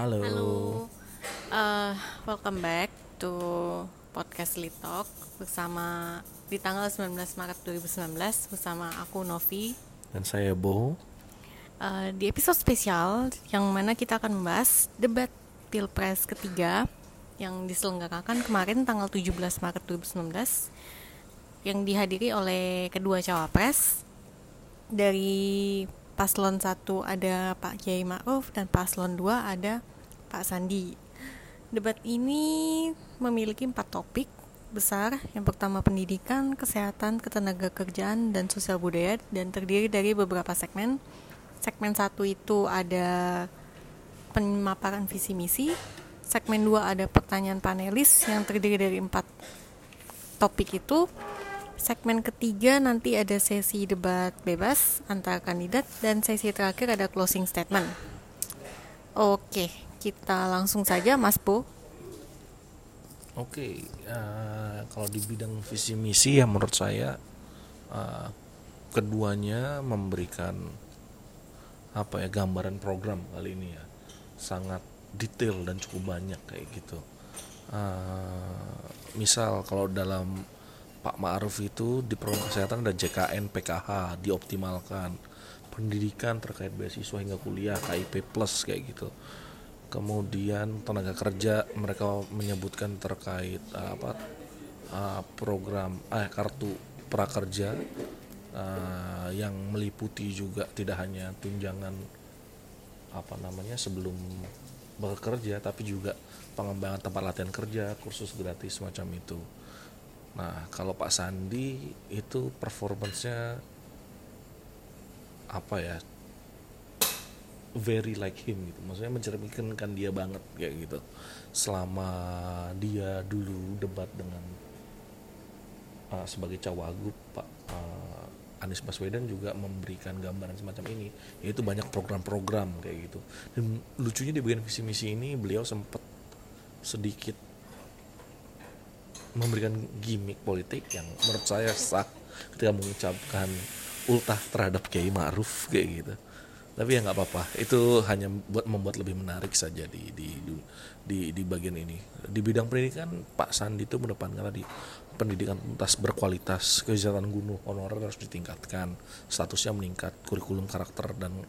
Halo. Halo, uh, welcome back to podcast Litok bersama di tanggal 19 Maret 2019 bersama aku Novi. Dan saya Bo. Uh, di episode spesial yang mana kita akan membahas debat pilpres ketiga yang diselenggarakan kemarin tanggal 17 Maret 2019 yang dihadiri oleh kedua cawapres dari paslon 1 ada Pak Kiai Ma'ruf dan paslon 2 ada Pak Sandi. Debat ini memiliki empat topik besar. Yang pertama pendidikan, kesehatan, ketenaga kerjaan, dan sosial budaya dan terdiri dari beberapa segmen. Segmen satu itu ada pemaparan visi misi. Segmen 2 ada pertanyaan panelis yang terdiri dari empat topik itu Segmen ketiga nanti ada sesi debat bebas antar kandidat dan sesi terakhir ada closing statement. Oke, kita langsung saja Mas Bo. Oke, uh, kalau di bidang visi misi ya menurut saya uh, keduanya memberikan apa ya gambaran program kali ini ya sangat detail dan cukup banyak kayak gitu. Uh, misal kalau dalam Pak Ma'ruf itu di program kesehatan ada JKN PKH dioptimalkan pendidikan terkait beasiswa hingga kuliah KIP plus kayak gitu kemudian tenaga kerja mereka menyebutkan terkait uh, apa uh, program eh kartu prakerja uh, yang meliputi juga tidak hanya tunjangan apa namanya sebelum bekerja tapi juga pengembangan tempat latihan kerja kursus gratis semacam itu Nah, kalau Pak Sandi itu performancenya apa ya? Very like him gitu. Maksudnya mencerminkan dia banget kayak gitu. Selama dia dulu debat dengan uh, sebagai cawagup Pak uh, Anies Baswedan juga memberikan gambaran semacam ini yaitu banyak program-program kayak gitu dan lucunya di bagian visi misi ini beliau sempat sedikit memberikan gimmick politik yang menurut saya sah ketika mengucapkan ultah terhadap Kiai Ma'ruf kayak gitu tapi ya nggak apa-apa. Itu hanya buat membuat lebih menarik saja di di di di bagian ini. Di bidang pendidikan Pak Sandi itu mendepankan tadi pendidikan tuntas berkualitas kesejahteraan guru honorer harus ditingkatkan. Statusnya meningkat kurikulum karakter dan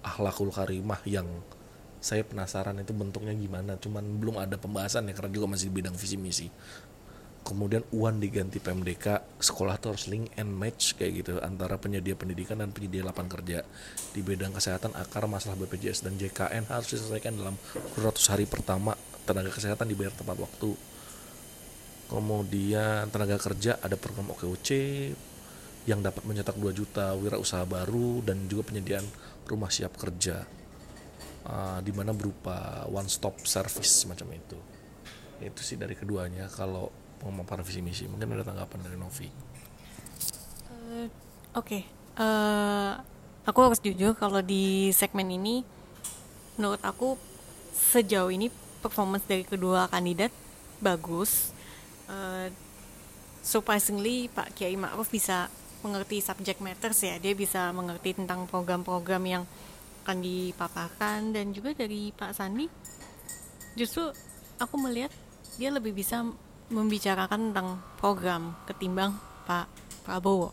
akhlakul karimah yang saya penasaran itu bentuknya gimana. Cuman belum ada pembahasan ya karena juga masih di bidang visi misi kemudian UAN diganti PMDK sekolah tuh harus link and match kayak gitu antara penyedia pendidikan dan penyedia lapangan kerja. Di bidang kesehatan akar masalah BPJS dan JKN harus diselesaikan dalam 200 hari pertama tenaga kesehatan dibayar tepat waktu. Kemudian tenaga kerja ada program OKOC yang dapat mencetak 2 juta wirausaha baru dan juga penyediaan rumah siap kerja. Uh, di mana berupa one stop service semacam itu. Itu sih dari keduanya. Kalau pemaparan visi misi. Mungkin ada tanggapan dari Novi. Uh, oke. Okay. uh, eh, aku harus jujur kalau di segmen ini menurut aku sejauh ini performance dari kedua kandidat bagus. Uh, surprisingly Pak Kiai Ma'ruf bisa mengerti subject matters ya. Dia bisa mengerti tentang program-program yang akan dipaparkan. Dan juga dari Pak Sandi justru aku melihat dia lebih bisa membicarakan tentang program ketimbang Pak Prabowo.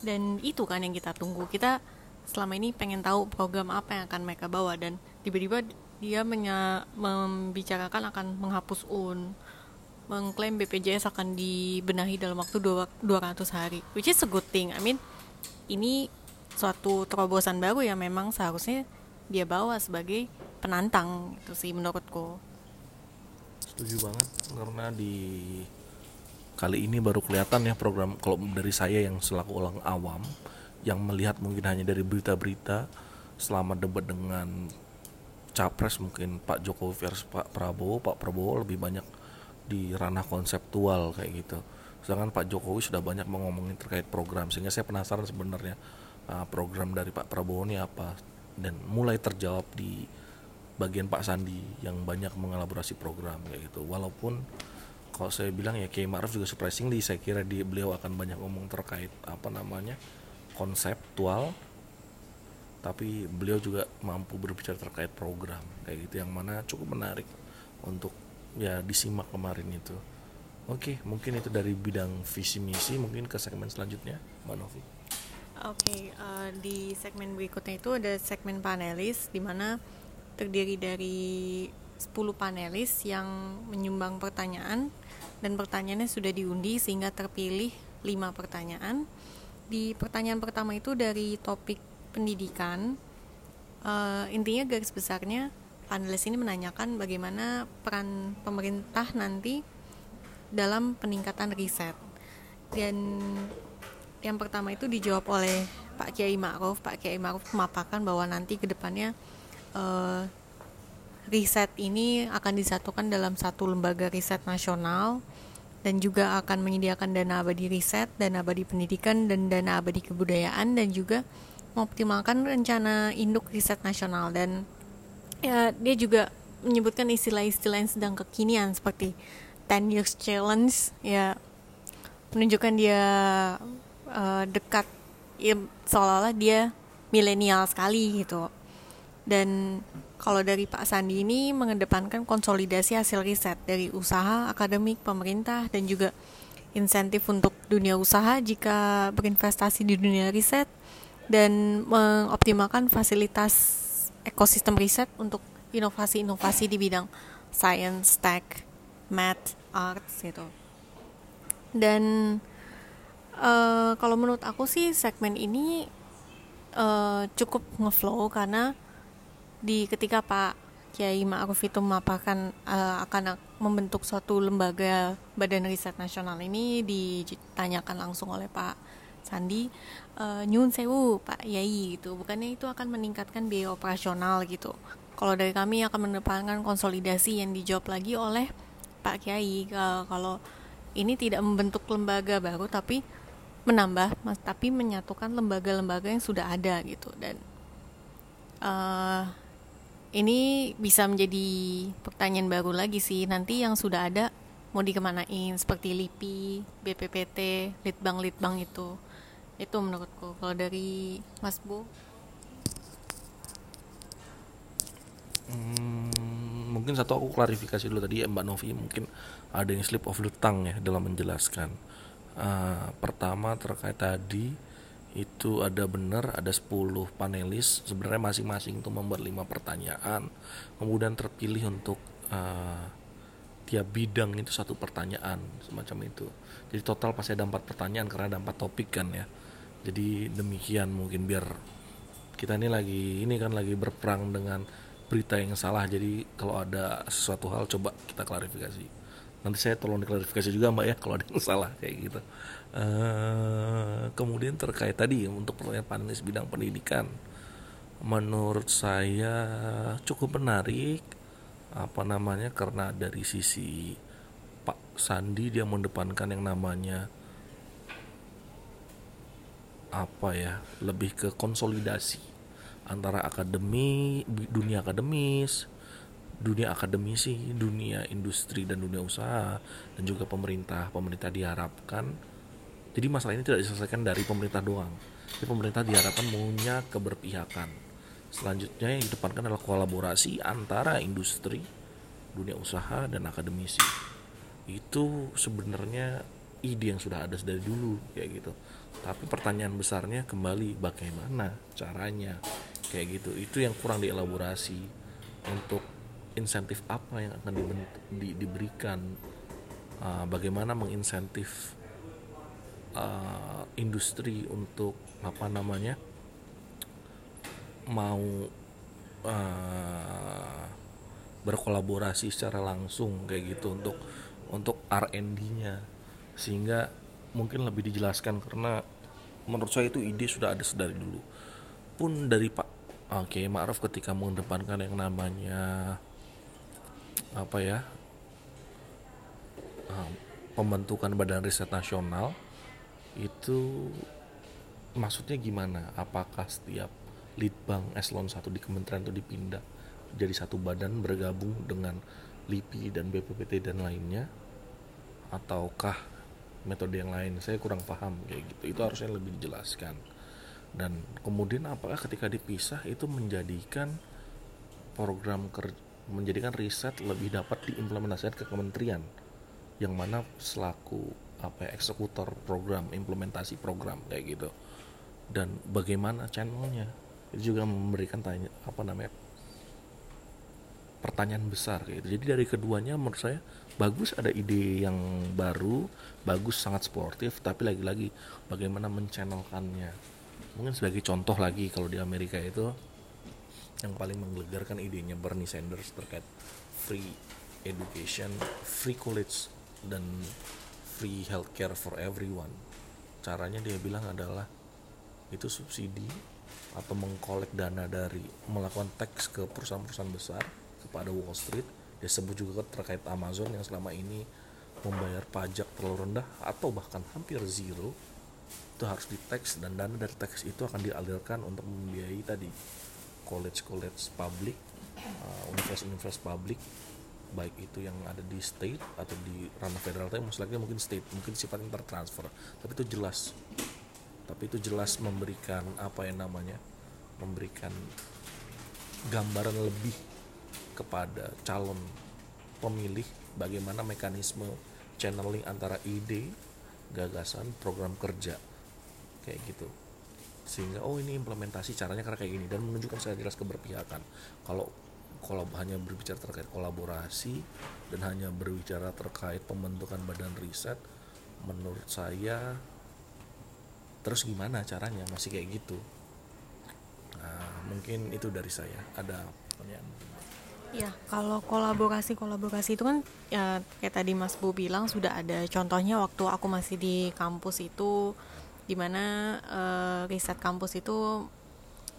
Dan itu kan yang kita tunggu. Kita selama ini pengen tahu program apa yang akan mereka bawa dan tiba-tiba dia menya, membicarakan akan menghapus UN, mengklaim BPJS akan dibenahi dalam waktu 200 hari, which is a good thing. I mean, ini suatu terobosan baru yang memang seharusnya dia bawa sebagai penantang itu sih menurutku setuju banget karena di kali ini baru kelihatan ya program kalau dari saya yang selaku orang awam yang melihat mungkin hanya dari berita-berita selama debat dengan capres mungkin Pak Jokowi versus Pak Prabowo Pak Prabowo lebih banyak di ranah konseptual kayak gitu. Sedangkan Pak Jokowi sudah banyak mengomongin terkait program sehingga saya penasaran sebenarnya uh, program dari Pak Prabowo ini apa dan mulai terjawab di bagian Pak Sandi yang banyak mengelaborasi program kayak gitu. Walaupun kalau saya bilang ya Kiai Ma'ruf juga surprisingly saya kira di beliau akan banyak ngomong terkait apa namanya konseptual tapi beliau juga mampu berbicara terkait program kayak gitu yang mana cukup menarik untuk ya disimak kemarin itu. Oke mungkin itu dari bidang visi misi mungkin ke segmen selanjutnya mbak Novi. Oke, okay, uh, eh, di segmen berikutnya itu ada segmen panelis di mana terdiri dari 10 panelis yang menyumbang pertanyaan dan pertanyaannya sudah diundi sehingga terpilih 5 pertanyaan. Di pertanyaan pertama itu dari topik pendidikan. Uh, intinya garis besarnya panelis ini menanyakan bagaimana peran pemerintah nanti dalam peningkatan riset. Dan yang pertama itu dijawab oleh Pak Kiai Ma'ruf. Pak Kiai Ma'ruf memaparkan bahwa nanti ke depannya uh, riset ini akan disatukan dalam satu lembaga riset nasional dan juga akan menyediakan dana abadi riset, dana abadi pendidikan, dan dana abadi kebudayaan dan juga mengoptimalkan rencana induk riset nasional. Dan ya dia juga menyebutkan istilah-istilah yang sedang kekinian seperti 10 years challenge ya menunjukkan dia uh, dekat ya seolah-olah dia milenial sekali gitu dan kalau dari Pak Sandi ini mengedepankan konsolidasi hasil riset dari usaha akademik pemerintah dan juga insentif untuk dunia usaha jika berinvestasi di dunia riset dan mengoptimalkan fasilitas ekosistem riset untuk inovasi-inovasi di bidang science, tech, math, arts gitu. Dan uh, kalau menurut aku sih segmen ini uh, cukup ngeflow karena di ketika Pak Kiai Ma'ruf itu memaparkan uh, akan membentuk suatu lembaga badan riset nasional ini ditanyakan langsung oleh Pak Sandi uh, nyun sewu Pak Yai gitu. Bukannya itu akan meningkatkan biaya operasional gitu. Kalau dari kami akan mendepankan konsolidasi yang dijawab lagi oleh Pak Kiai uh, kalau ini tidak membentuk lembaga baru tapi menambah mas tapi menyatukan lembaga-lembaga yang sudah ada gitu. Dan uh, ini bisa menjadi pertanyaan baru lagi sih. Nanti yang sudah ada mau dikemanain? Seperti LIPI, BPPT, Litbang-Litbang itu. Itu menurutku. Kalau dari Mas Bu? Hmm, mungkin satu aku klarifikasi dulu tadi ya Mbak Novi. Mungkin ada yang slip of the tongue ya dalam menjelaskan. Uh, pertama terkait tadi itu ada benar ada 10 panelis. Sebenarnya masing-masing itu membuat lima pertanyaan. Kemudian terpilih untuk uh, tiap bidang itu satu pertanyaan semacam itu. Jadi total pasti ada empat pertanyaan karena ada empat topik kan ya. Jadi demikian mungkin biar kita ini lagi ini kan lagi berperang dengan berita yang salah. Jadi kalau ada sesuatu hal coba kita klarifikasi. Nanti saya tolong diklarifikasi juga mbak ya kalau ada yang salah kayak gitu uh, kemudian terkait tadi untuk pertanyaan panelis bidang pendidikan menurut saya cukup menarik. Apa namanya? Karena dari sisi Pak Sandi dia mendepankan yang namanya apa ya lebih ke konsolidasi antara akademi dunia akademis dunia akademisi dunia industri dan dunia usaha dan juga pemerintah. Pemerintah diharapkan jadi masalah ini tidak diselesaikan dari pemerintah doang. Jadi pemerintah diharapkan punya keberpihakan. Selanjutnya yang didepankan adalah kolaborasi antara industri dunia usaha dan akademisi. Itu sebenarnya ide yang sudah ada dari dulu kayak gitu. Tapi pertanyaan besarnya kembali bagaimana caranya? Kayak gitu. Itu yang kurang dielaborasi untuk insentif apa yang akan di, diberikan. Uh, bagaimana menginsentif uh, industri untuk apa namanya mau uh, berkolaborasi secara langsung kayak gitu untuk untuk R&D-nya sehingga mungkin lebih dijelaskan karena menurut saya itu ide sudah ada sedari dulu. Pun dari Pak Oke okay, Ma'ruf ketika mengedepankan yang namanya apa ya pembentukan badan riset nasional itu maksudnya gimana? Apakah setiap litbang eselon 1 di kementerian itu dipindah jadi satu badan bergabung dengan LIPI dan BPPT dan lainnya? Ataukah metode yang lain? Saya kurang paham kayak gitu. Itu harusnya lebih dijelaskan. Dan kemudian apakah ketika dipisah itu menjadikan program ker menjadikan riset lebih dapat diimplementasikan ke kementerian? Yang mana selaku apa ya, eksekutor program implementasi program kayak gitu. Dan bagaimana channelnya? Itu juga memberikan tanya apa namanya pertanyaan besar gitu. Jadi dari keduanya menurut saya bagus ada ide yang baru bagus sangat sportif tapi lagi-lagi bagaimana menchannelkannya. Mungkin sebagai contoh lagi kalau di Amerika itu yang paling menggelegarkan idenya Bernie Sanders terkait free education, free college dan free healthcare for everyone. Caranya dia bilang adalah itu subsidi atau mengkolek dana dari melakukan tax ke perusahaan-perusahaan besar kepada Wall Street. Dia sebut juga terkait Amazon yang selama ini membayar pajak terlalu rendah atau bahkan hampir zero itu harus di tax dan dana dari tax itu akan dialirkan untuk membiayai tadi college-college publik, uh, universitas-universitas publik, baik itu yang ada di state atau di ranah federal, tapi maksudnya mungkin state, mungkin sifatnya tertransfer, tapi itu jelas, tapi itu jelas memberikan apa yang namanya, memberikan gambaran lebih kepada calon pemilih bagaimana mekanisme channeling antara ide, gagasan, program kerja. Kayak gitu. Sehingga oh ini implementasi caranya karena kayak gini. Dan menunjukkan saya jelas keberpihakan. Kalau kalau hanya berbicara terkait kolaborasi dan hanya berbicara terkait pembentukan badan riset menurut saya terus gimana caranya? Masih kayak gitu. Nah, mungkin itu dari saya. Ada pertanyaan? Ya, kalau kolaborasi kolaborasi itu kan ya kayak tadi Mas Bu bilang sudah ada. Contohnya waktu aku masih di kampus itu di mana uh, riset kampus itu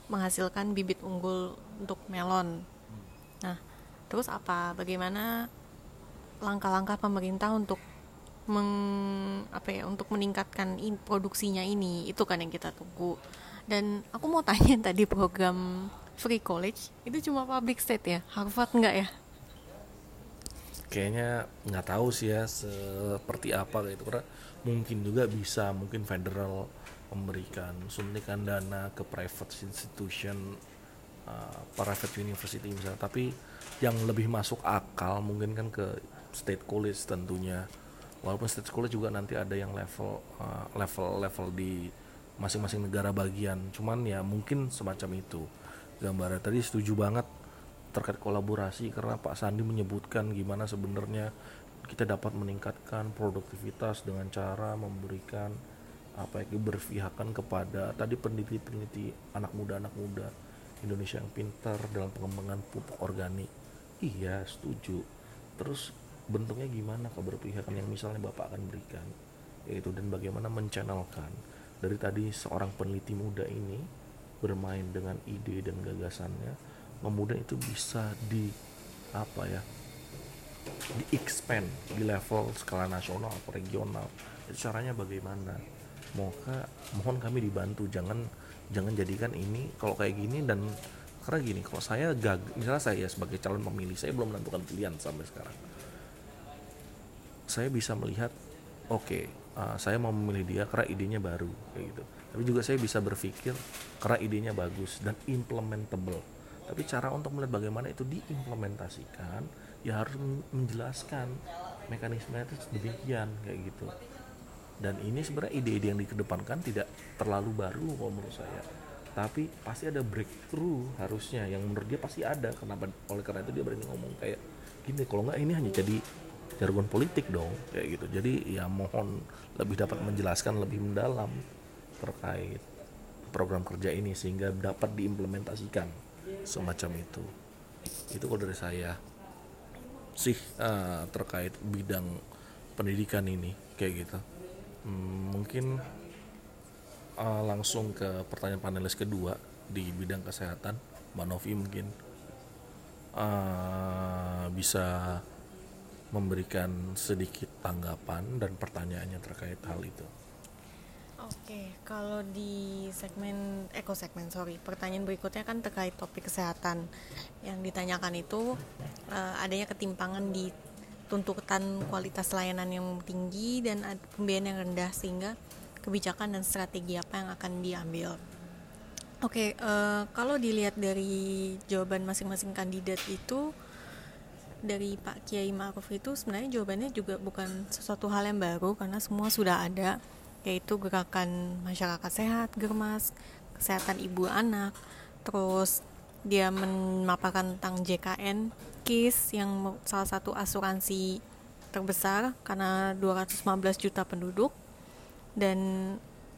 menghasilkan bibit unggul untuk melon. Nah, terus apa? Bagaimana langkah-langkah pemerintah untuk meng apa ya untuk meningkatkan in, produksinya ini? Itu kan yang kita tunggu. Dan aku mau tanya tadi program free college itu cuma public state ya? Harvard enggak ya? Kayaknya nggak tahu sih ya seperti apa gitu. Karena mungkin juga bisa mungkin federal memberikan suntikan dana ke private institution uh, private university misalnya. Tapi yang lebih masuk akal mungkin kan ke state college tentunya. Walaupun state college juga nanti ada yang level uh, level level di masing-masing negara bagian. Cuman ya mungkin semacam itu. Gambarnya tadi setuju banget terkait kolaborasi karena Pak Sandi menyebutkan gimana sebenarnya kita dapat meningkatkan produktivitas dengan cara memberikan apa ya berpihakan kepada tadi peneliti-peneliti anak muda anak muda Indonesia yang pintar dalam pengembangan pupuk organik. Iya setuju. Terus bentuknya gimana keberpihakan yang misalnya bapak akan berikan? Yaitu dan bagaimana menchannelkan? Dari tadi seorang peneliti muda ini bermain dengan ide dan gagasannya kemudian itu bisa di apa ya di expand di level skala nasional atau regional. Caranya bagaimana? Moga mohon kami dibantu. Jangan jangan jadikan ini kalau kayak gini dan karena gini kalau saya gag misalnya saya sebagai calon pemilih saya belum menentukan pilihan sampai sekarang. Saya bisa melihat oke okay, uh, saya mau memilih dia karena idenya baru kayak gitu. Tapi juga saya bisa berpikir karena idenya bagus dan implementable. Tapi cara untuk melihat bagaimana itu diimplementasikan ya harus menjelaskan mekanisme itu demikian kayak gitu dan ini sebenarnya ide-ide yang dikedepankan tidak terlalu baru kalau menurut saya. Tapi pasti ada breakthrough harusnya yang menurut dia pasti ada. Kenapa? Oleh karena itu dia berani ngomong kayak gini kalau nggak ini hanya jadi jargon politik dong kayak gitu. Jadi ya mohon lebih dapat menjelaskan lebih mendalam terkait program kerja ini sehingga dapat diimplementasikan semacam itu. Itu kalau dari saya sih uh, terkait bidang pendidikan ini kayak gitu hmm, mungkin uh, langsung ke pertanyaan panelis kedua di bidang kesehatan Mbak Novi mungkin uh, bisa memberikan sedikit tanggapan dan pertanyaannya terkait hal itu. Oke, kalau di segmen eko segmen sorry, pertanyaan berikutnya kan terkait topik kesehatan. Yang ditanyakan itu uh, adanya ketimpangan di tuntutan kualitas layanan yang tinggi dan pembiayaan yang rendah sehingga kebijakan dan strategi apa yang akan diambil. Oke, uh, kalau dilihat dari jawaban masing-masing kandidat itu dari Pak Kiai Ma'ruf itu sebenarnya jawabannya juga bukan sesuatu hal yang baru karena semua sudah ada yaitu gerakan masyarakat sehat, germas, kesehatan ibu anak, terus dia memaparkan tentang JKN KIS yang salah satu asuransi terbesar karena 215 juta penduduk. Dan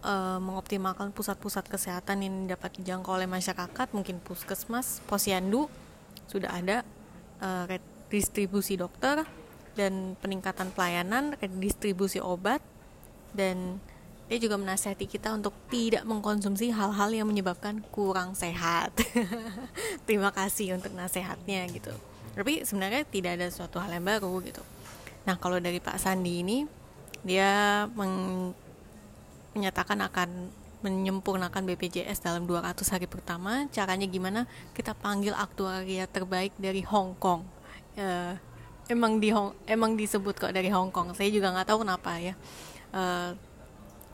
e, mengoptimalkan pusat-pusat kesehatan yang dapat dijangkau oleh masyarakat mungkin puskesmas, posyandu sudah ada e, distribusi dokter dan peningkatan pelayanan, distribusi obat dan dia juga menasihati kita untuk tidak mengkonsumsi hal-hal yang menyebabkan kurang sehat. Terima kasih untuk nasihatnya gitu. Tapi sebenarnya tidak ada suatu hal yang baru gitu. Nah kalau dari Pak Sandi ini dia menyatakan akan menyempurnakan BPJS dalam 200 hari pertama. Caranya gimana? Kita panggil aktuaria terbaik dari Hong Kong uh, emang di Hong emang disebut kok dari Hong Kong saya juga nggak tahu kenapa ya uh,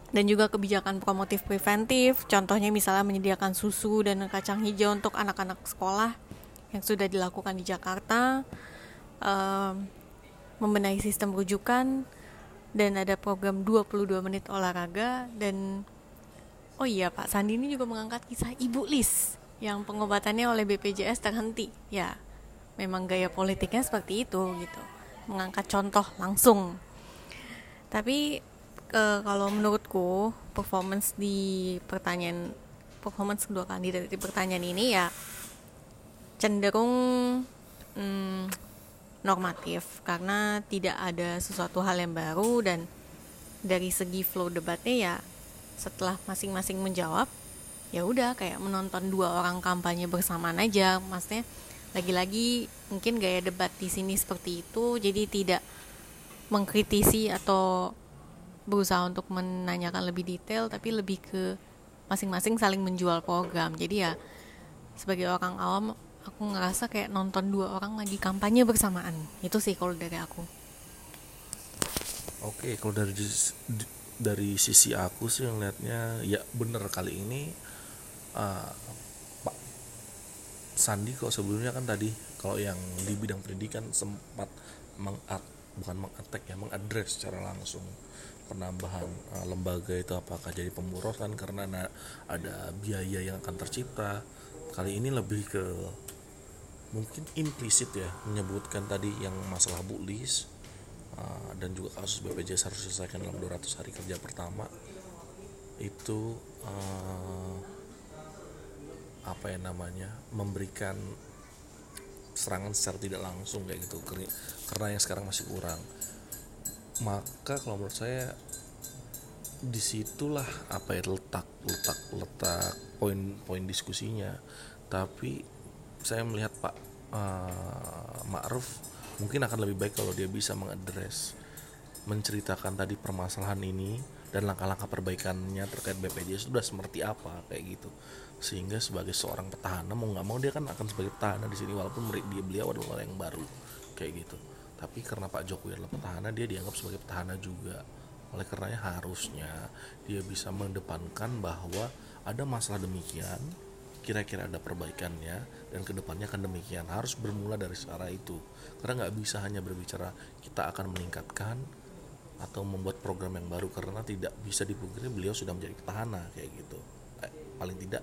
dan juga kebijakan promotif preventif. Contohnya misalnya menyediakan susu dan kacang hijau untuk anak-anak sekolah yang sudah dilakukan di Jakarta. Uh, membenahi sistem rujukan. Dan ada program 22 menit olahraga. Dan oh iya Pak Sandi ini juga mengangkat kisah Ibu Lis yang pengobatannya oleh BPJS terhenti. Ya memang gaya politiknya seperti itu gitu. Mengangkat contoh langsung. Tapi e, kalau menurutku performance di pertanyaan performance kedua kandidat di pertanyaan ini ya cenderung mm, normatif. Karena tidak ada sesuatu hal yang baru dan dari segi flow debatnya ya setelah masing-masing menjawab ya udah kayak menonton dua orang kampanye bersamaan aja. Maksudnya lagi-lagi mungkin gaya debat di sini seperti itu jadi tidak mengkritisi atau berusaha untuk menanyakan lebih detail tapi lebih ke masing-masing saling menjual program. Jadi ya sebagai orang awam aku ngerasa kayak nonton dua orang lagi kampanye bersamaan. Itu sih kalau dari aku. Oke kalau dari dari sisi aku sih yang lihatnya ya bener kali ini uh, Sandi kok sebelumnya kan tadi kalau yang di bidang pendidikan sempat mengat bukan mengattack ya mengadres secara langsung penambahan uh, lembaga itu apakah jadi pemborosan karena ada biaya yang akan tercipta. Kali ini lebih ke mungkin implisit ya menyebutkan tadi yang masalah Bu Lis uh, dan juga kasus BPJS harus diselesaikan dalam 200 hari kerja pertama. Itu uh, apa ya namanya memberikan serangan secara tidak langsung kayak gitu karena yang sekarang masih kurang. Maka kalau menurut saya di situlah apa ya letak letak letak poin-poin diskusinya. Tapi saya melihat Pak uh, Ma'ruf mungkin akan lebih baik kalau dia bisa mengadres menceritakan tadi permasalahan ini dan langkah-langkah perbaikannya terkait BPJS sudah seperti apa kayak gitu sehingga sebagai seorang petahana mau nggak mau dia kan akan sebagai petahana di sini walaupun dia beliau adalah orang yang baru kayak gitu. Tapi karena Pak Jokowi adalah petahana dia dianggap sebagai petahana juga. Oleh karenanya harusnya dia bisa mendepankan bahwa ada masalah demikian kira-kira ada perbaikannya dan ke depannya akan demikian. Harus bermula dari cara itu. Karena nggak bisa hanya berbicara kita akan meningkatkan atau membuat program yang baru karena tidak bisa dipungkiri beliau sudah menjadi petahana kayak gitu. Eh, paling tidak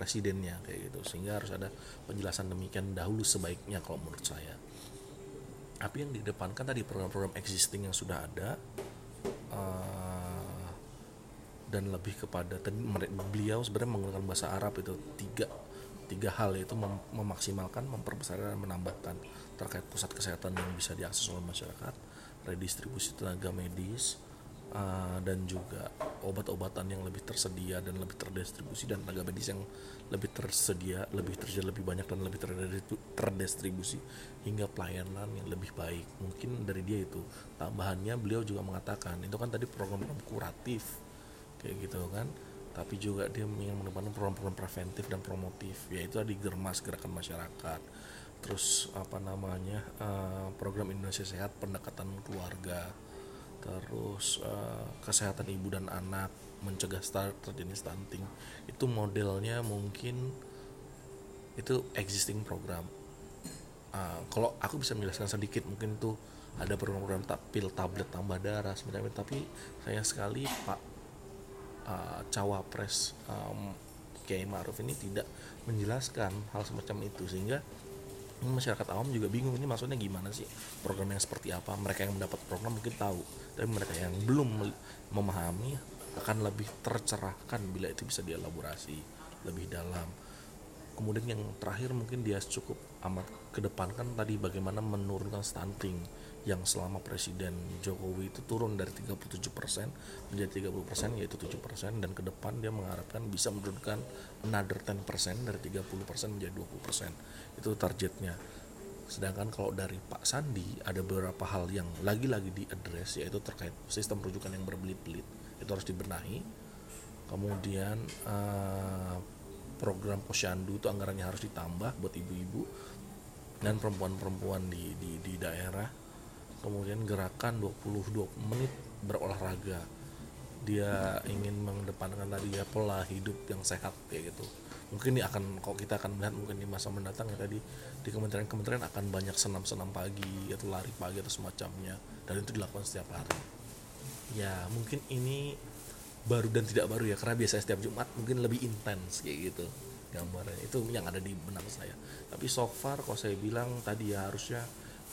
presidennya kayak gitu. Sehingga harus ada penjelasan demikian dahulu sebaiknya kalau menurut saya. Tapi yang didepankan tadi program-program existing yang sudah ada uh, dan lebih kepada tadi beliau sebenarnya menggunakan bahasa Arab itu tiga tiga hal yaitu mem memaksimalkan memperbesar dan menambahkan terkait pusat kesehatan yang bisa diakses oleh masyarakat redistribusi tenaga medis uh, dan juga obat-obatan yang lebih tersedia dan lebih terdistribusi dan tenaga medis yang lebih tersedia, lebih tersedia lebih banyak dan lebih terdistribusi hingga pelayanan yang lebih baik. Mungkin dari dia itu tambahannya beliau juga mengatakan itu kan tadi program-program kuratif kayak gitu kan. Tapi juga dia ingin menempatkan program-program preventif dan promotif yaitu di germas gerakan masyarakat. Terus apa namanya uh, program Indonesia Sehat pendekatan keluarga terus uh, kesehatan ibu dan anak mencegah terjadi stunting. Itu modelnya mungkin itu existing program. Uh, kalau aku bisa menjelaskan sedikit mungkin itu ada program-program tak pil tablet tambah darah itu tapi sayang sekali Pak uh, cawapres um, Kiai Ma'ruf ini tidak menjelaskan hal semacam itu. Sehingga masyarakat awam juga bingung ini maksudnya gimana sih? Program yang seperti apa? Mereka yang mendapat program mungkin tahu tapi mereka yang belum memahami akan lebih tercerahkan bila itu bisa dielaborasi lebih dalam. Kemudian yang terakhir mungkin dia cukup amat kedepankan tadi bagaimana menurunkan stunting yang selama Presiden Jokowi itu turun dari 37% menjadi 30% yaitu 7% dan ke depan dia mengharapkan bisa menurunkan another 10% dari 30% menjadi 20% itu targetnya. Sedangkan kalau dari Pak Sandi ada beberapa hal yang lagi-lagi diadres yaitu terkait sistem rujukan yang berbelit-belit. Itu harus dibenahi. Kemudian uh, program posyandu itu anggarannya harus ditambah buat ibu-ibu dan perempuan-perempuan di, di, di daerah kemudian gerakan 22 menit berolahraga. Dia ingin mengedepankan tadi ya pola hidup yang sehat kayak gitu. Mungkin ini akan kalau kita akan melihat mungkin di masa mendatang ya tadi di kementerian-kementerian akan banyak senam-senam pagi atau lari pagi atau semacamnya. Dan itu dilakukan setiap hari. Ya mungkin ini baru dan tidak baru ya karena biasanya setiap Jumat mungkin lebih intens kayak gitu gambarnya. Itu yang ada di benak saya. Tapi so far kalau saya bilang tadi ya harusnya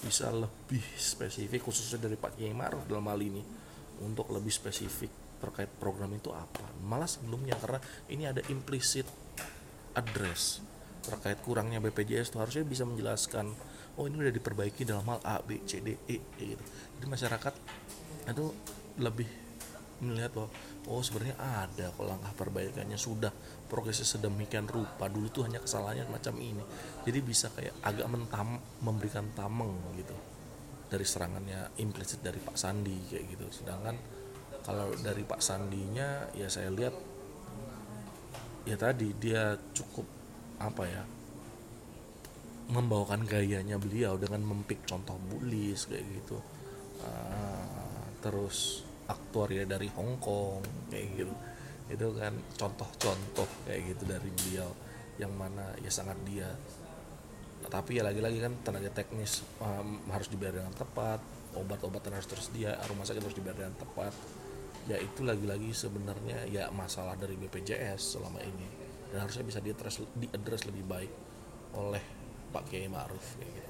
bisa lebih spesifik khususnya dari Pak Kiai Maruf dalam hal ini untuk lebih spesifik terkait program itu apa. Malah sebelumnya karena ini ada implicit address terkait kurangnya BPJS itu harusnya bisa menjelaskan oh ini udah diperbaiki dalam hal A B C D E gitu. Jadi masyarakat itu lebih melihat bahwa oh sebenarnya ada kok langkah perbaikannya sudah progresnya sedemikian rupa dulu tuh hanya kesalahannya macam ini. Jadi bisa kayak agak mentam memberikan tameng gitu dari serangannya implisit dari Pak Sandi kayak gitu. Sedangkan kalau dari Pak Sandinya ya saya lihat ya tadi dia cukup apa ya membawakan gayanya beliau dengan mempik contoh bulis kayak gitu. Uh, terus aktuaria dari Hong Kong kayak gitu itu kan contoh-contoh kayak gitu dari beliau yang mana ya sangat dia tapi ya lagi-lagi kan tenaga teknis um, harus dibayar dengan tepat obat-obatan harus tersedia rumah sakit harus dibayar dengan tepat ya itu lagi-lagi sebenarnya ya masalah dari BPJS selama ini dan harusnya bisa diadres diadres lebih baik oleh Pak Kiai Ma'ruf gitu.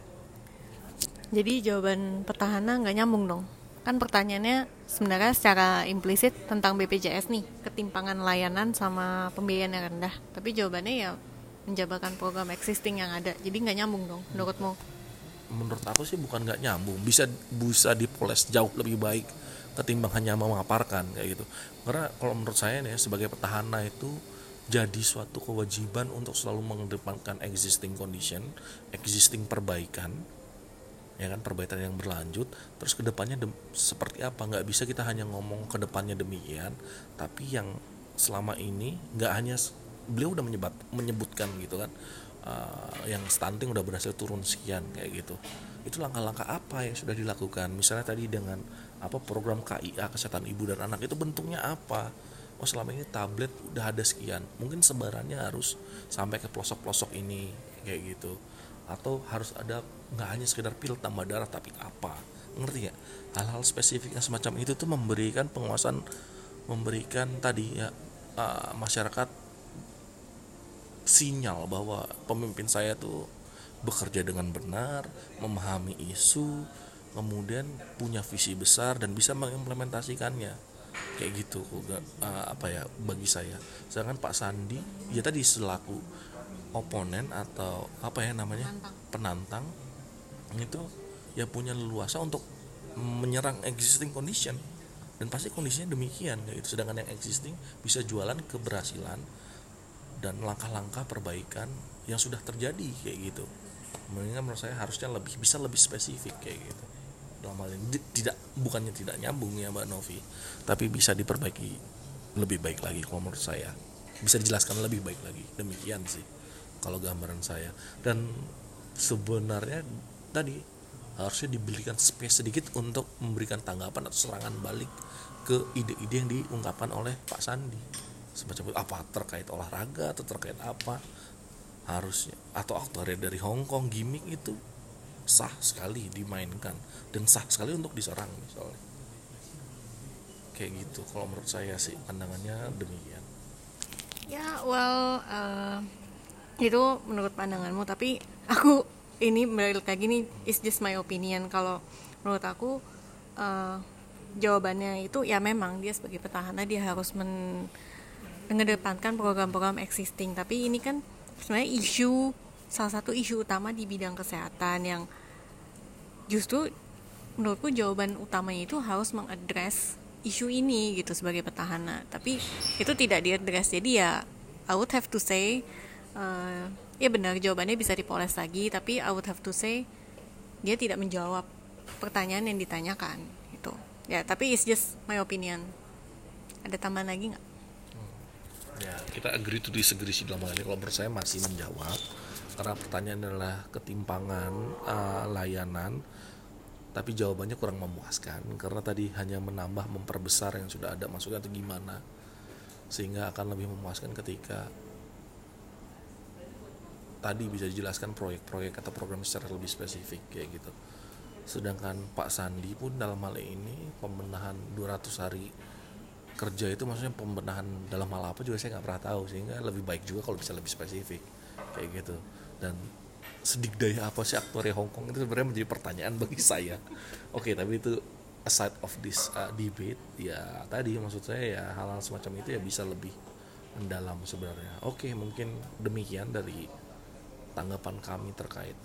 Jadi jawaban petahana nggak nyambung dong? Kan pertanyaannya sebenarnya secara implisit tentang BPJS nih ketimpangan layanan sama pembiayaan yang rendah. Tapi jawabannya ya menjabarkan program existing yang ada. Jadi nggak nyambung dong menurutmu? Menurut aku sih bukan nggak nyambung. Bisa bisa dipoles jauh lebih baik ketimbang hanya memaparkan kayak gitu. Karena kalau menurut saya nih sebagai petahana itu jadi suatu kewajiban untuk selalu mengedepankan existing condition existing perbaikan ya kan perbaikan yang berlanjut. Terus ke depannya seperti apa? Nggak bisa kita hanya ngomong ke depannya demikian tapi yang selama ini nggak hanya beliau udah menyebut menyebutkan gitu kan uh, yang stunting udah berhasil turun sekian kayak gitu. Itu langkah-langkah apa yang sudah dilakukan? Misalnya tadi dengan apa program KIA kesehatan ibu dan anak itu bentuknya apa? Oh selama ini tablet udah ada sekian mungkin sebarannya harus sampai ke pelosok-pelosok ini kayak gitu. Atau harus ada nggak hanya sekedar pil tambah darah tapi apa? Ngerti ya hal-hal spesifik yang semacam itu tuh memberikan penguasaan memberikan tadi ya uh, masyarakat sinyal bahwa pemimpin saya tuh bekerja dengan benar memahami isu kemudian punya visi besar dan bisa mengimplementasikannya. Kayak gitu uh, apa ya bagi saya. Sedangkan Pak Sandi ya tadi selaku oponen atau apa ya namanya? Penantang, penantang itu ya punya leluasa untuk menyerang existing condition. Dan pasti kondisinya demikian ya itu. Sedangkan yang existing bisa jualan keberhasilan dan langkah-langkah perbaikan yang sudah terjadi kayak gitu. Mengingat menurut saya harusnya lebih bisa lebih spesifik kayak gitu. Dalam hal ini tidak bukannya tidak nyambung ya Mbak Novi tapi bisa diperbaiki lebih baik lagi kalau menurut saya. Bisa dijelaskan lebih baik lagi. Demikian sih kalau gambaran saya. Dan sebenarnya tadi harusnya diberikan space sedikit untuk memberikan tanggapan atau serangan balik ke ide-ide yang diungkapkan oleh Pak Sandi. Semacam apa terkait olahraga atau terkait apa? Harusnya atau aktor dari Hong Kong gimmick itu sah sekali dimainkan dan sah sekali untuk diserang misalnya. Kayak gitu kalau menurut saya sih pandangannya demikian. Ya well uh, itu menurut pandanganmu tapi aku ini balik lagi nih is just my opinion. Kalau menurut aku uh, jawabannya itu ya memang dia sebagai petahana dia harus men mengedepankan program-program existing. Tapi ini kan sebenarnya isu salah satu isu utama di bidang kesehatan yang justru menurutku jawaban utamanya itu harus mengadres isu ini gitu sebagai petahana. Tapi itu tidak diadres jadi ya I would have to say uh, ya benar jawabannya bisa dipoles lagi tapi I would have to say dia tidak menjawab pertanyaan yang ditanyakan itu ya tapi it's just my opinion. Ada tambahan lagi nggak? Hmm. ya kita agree to disagree sih dalam hal ini. Kalau menurut saya masih menjawab karena pertanyaan adalah ketimpangan uh, layanan tapi jawabannya kurang memuaskan karena tadi hanya menambah memperbesar yang sudah ada. Maksudnya atau gimana? Sehingga akan lebih memuaskan ketika tadi bisa dijelaskan proyek-proyek atau program secara lebih spesifik kayak gitu. Sedangkan Pak Sandi pun dalam hal ini pembenahan 200 hari kerja itu maksudnya pembenahan dalam hal apa juga saya nggak pernah tahu sehingga lebih baik juga kalau bisa lebih spesifik kayak gitu. Dan sedikdaya apa sih aktornya Hong Kong itu sebenarnya menjadi pertanyaan bagi saya. Oke okay, tapi itu aside of this uh, debate ya tadi maksud saya ya hal-hal semacam itu ya bisa lebih mendalam sebenarnya. Oke mungkin demikian dari tanggapan kami terkait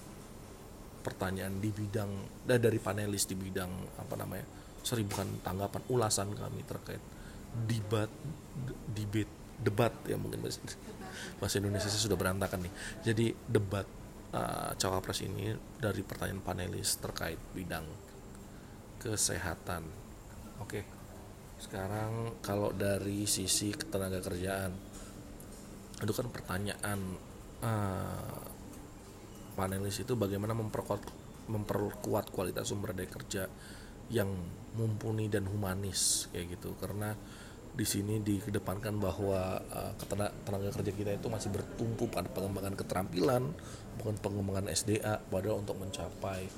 pertanyaan di bidang dari panelis di bidang apa namanya sorry bukan tanggapan ulasan kami terkait debat debat debat ya mungkin bahasa Indonesia. Sudah berantakan nih. Jadi debat uh, cawapres ini dari pertanyaan panelis terkait bidang kesehatan. Oke sekarang kalau dari sisi ketenaga kerjaan itu kan pertanyaan uh, panelis itu bagaimana memperkuat memperkuat kualitas sumber daya kerja yang mumpuni dan humanis kayak gitu. Karena di sini dikedepankan bahwa uh, tenaga kerja kita itu masih bertumpu pada pengembangan keterampilan bukan pengembangan SDA padahal untuk mencapai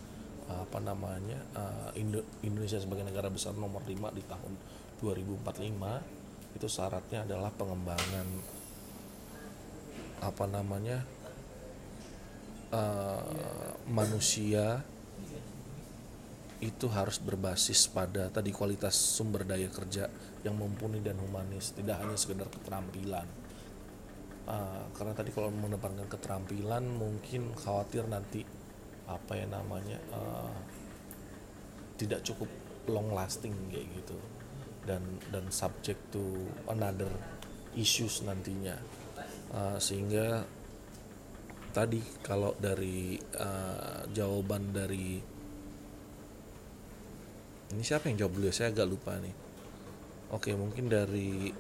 uh, apa namanya uh, Indo Indonesia sebagai negara besar nomor 5 di tahun 2045 itu syaratnya adalah pengembangan apa namanya uh, manusia itu harus berbasis pada tadi kualitas sumber daya kerja yang mumpuni dan humanis tidak hanya sekedar keterampilan. Uh, karena tadi kalau mendepankan keterampilan mungkin khawatir nanti apa ya namanya uh, tidak cukup long lasting kayak gitu. Dan dan subject to another issues nantinya. Uh, sehingga tadi kalau dari uh, jawaban dari ini siapa yang jawab dulu ya? Saya agak lupa nih. Oke mungkin dari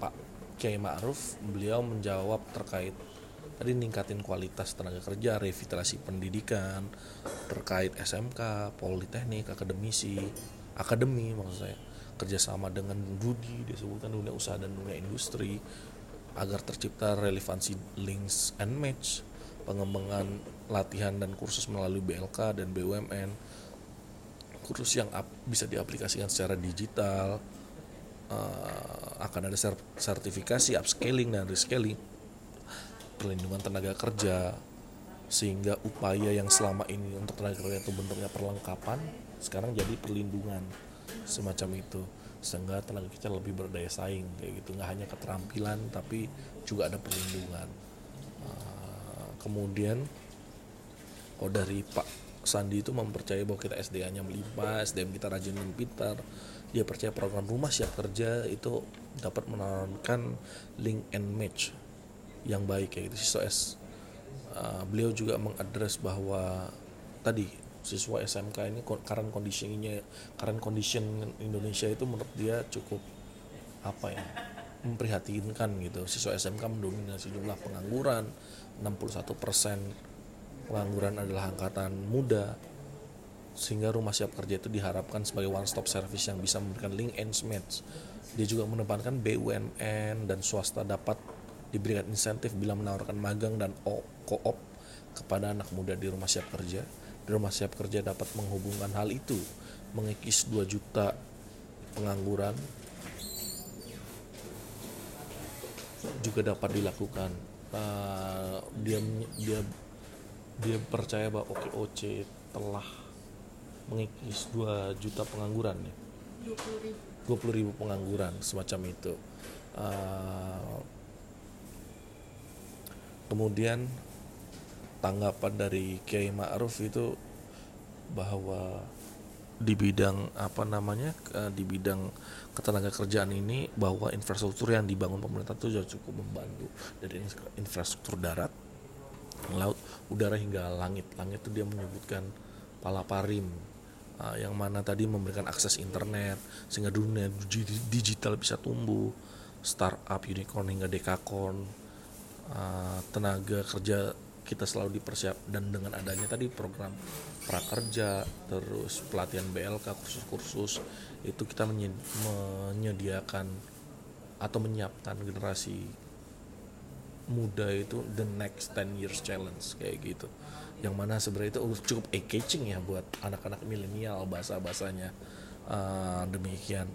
Pak Kiai Ma'ruf beliau menjawab terkait tadi ningkatin kualitas tenaga kerja revitalisasi pendidikan terkait SMK politeknik akademisi akademi maksud saya. Kerjasama dengan Budi disebutkan dunia usaha dan dunia industri agar tercipta relevansi links and match pengembangan latihan dan kursus melalui BLK dan BUMN kursus yang bisa diaplikasikan secara digital uh, akan ada sertifikasi upscaling dan rescaling perlindungan tenaga kerja sehingga upaya yang selama ini untuk tenaga kerja itu bentuknya perlengkapan sekarang jadi perlindungan semacam itu. Sehingga tenaga kerja lebih berdaya saing kayak gitu. Nggak hanya keterampilan tapi juga ada perlindungan kemudian oh dari Pak Sandi itu mempercayai bahwa kita SDA-nya melimpah, SDM kita rajin dan pintar. Dia percaya program rumah siap kerja itu dapat menurunkan link and match yang baik kayak gitu siswa S. Uh, beliau juga mengadres bahwa tadi siswa SMK ini current conditionnya current condition Indonesia itu menurut dia cukup apa ya memprihatinkan gitu siswa SMK mendominasi jumlah pengangguran 61% pengangguran adalah angkatan muda sehingga rumah siap kerja itu diharapkan sebagai one stop service yang bisa memberikan link and match. Dia juga menempatkan BUMN dan swasta dapat diberikan insentif bila menawarkan magang dan koop kepada anak muda di rumah siap kerja. Di rumah siap kerja dapat menghubungkan hal itu mengikis 2 juta pengangguran juga dapat dilakukan uh, dia dia dia percaya bahwa OKOC telah mengikis 2 juta pengangguran ya. 20 ribu. Pengangguran semacam itu. Uh, kemudian tanggapan dari Kiai Ma'ruf itu bahwa di bidang apa namanya di bidang ketenaga kerjaan ini bahwa infrastruktur yang dibangun pemerintah itu sudah cukup membantu. Dari infrastruktur darat laut udara hingga langit. Langit itu dia menyebutkan palaparim uh, yang mana tadi memberikan akses internet sehingga dunia digital bisa tumbuh. Startup unicorn hingga dekakorn uh, tenaga kerja kita selalu dipersiap dan dengan adanya tadi program prakerja terus pelatihan BLK kursus-kursus itu kita menyediakan atau menyiapkan generasi muda itu the next 10 years challenge kayak gitu. Yang mana sebenarnya itu cukup catching ya buat anak-anak milenial bahasa bahasanya uh, demikian.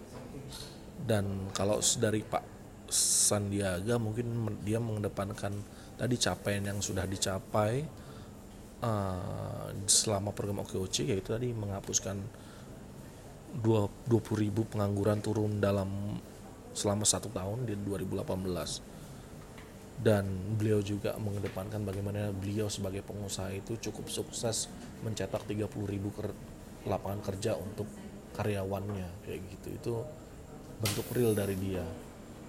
Dan kalau dari Pak Sandiaga mungkin dia mengedepankan tadi capaian yang sudah dicapai uh, selama program OKOC yaitu tadi menghapuskan 20 ribu pengangguran turun dalam selama satu tahun di 2018 dan beliau juga mengedepankan bagaimana beliau sebagai pengusaha itu cukup sukses mencetak 30 ribu ker lapangan kerja untuk karyawannya kayak gitu. Itu bentuk real dari dia.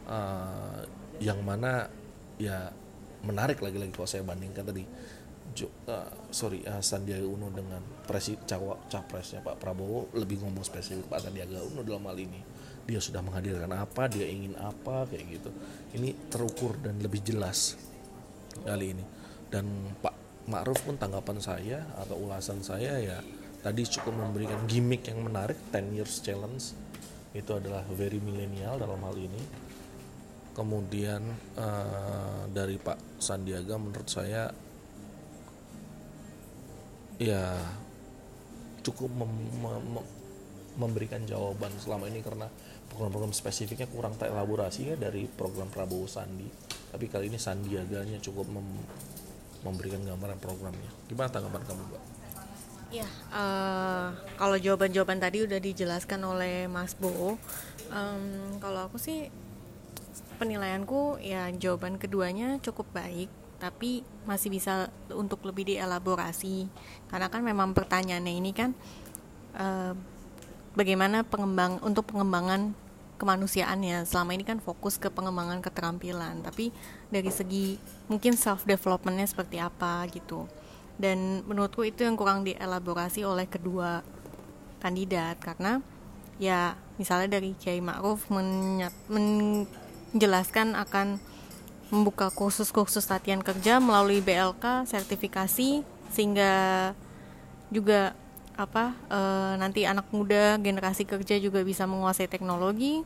Uh, yang mana ya menarik lagi-lagi kalau saya bandingkan tadi uh, sorry uh, Sandiaga Uno dengan presi cawa, capresnya Pak Prabowo lebih ngomong spesifik Pak Sandiaga Uno dalam hal ini. Dia sudah menghadirkan apa dia ingin apa kayak gitu. Ini terukur dan lebih jelas kali ini. Dan Pak Ma'ruf pun tanggapan saya atau ulasan saya ya tadi cukup memberikan gimmick yang menarik 10 years challenge. Itu adalah very milenial dalam hal ini. Kemudian uh, dari Pak Sandiaga menurut saya ya cukup mem mem memberikan jawaban selama ini karena program-program spesifiknya kurang terelaborasi ya dari program Prabowo Sandi. Tapi kali ini Sandiaganya cukup mem memberikan gambaran programnya. Gimana tanggapan kamu Mbak? Ya, uh, kalau jawaban-jawaban tadi udah dijelaskan oleh Mas Bo, um, kalau aku sih penilaianku ya jawaban keduanya cukup baik tapi masih bisa untuk lebih dielaborasi. Karena kan memang pertanyaannya ini kan uh, bagaimana pengembang untuk pengembangan kemanusiaannya selama ini kan fokus ke pengembangan keterampilan. Tapi dari segi mungkin self developmentnya seperti apa gitu. Dan menurutku itu yang kurang dielaborasi oleh kedua kandidat. Karena ya misalnya dari Kiai Ma'ruf men, men menjelaskan akan membuka kursus-kursus latihan kerja melalui BLK sertifikasi sehingga juga apa e, nanti anak muda generasi kerja juga bisa menguasai teknologi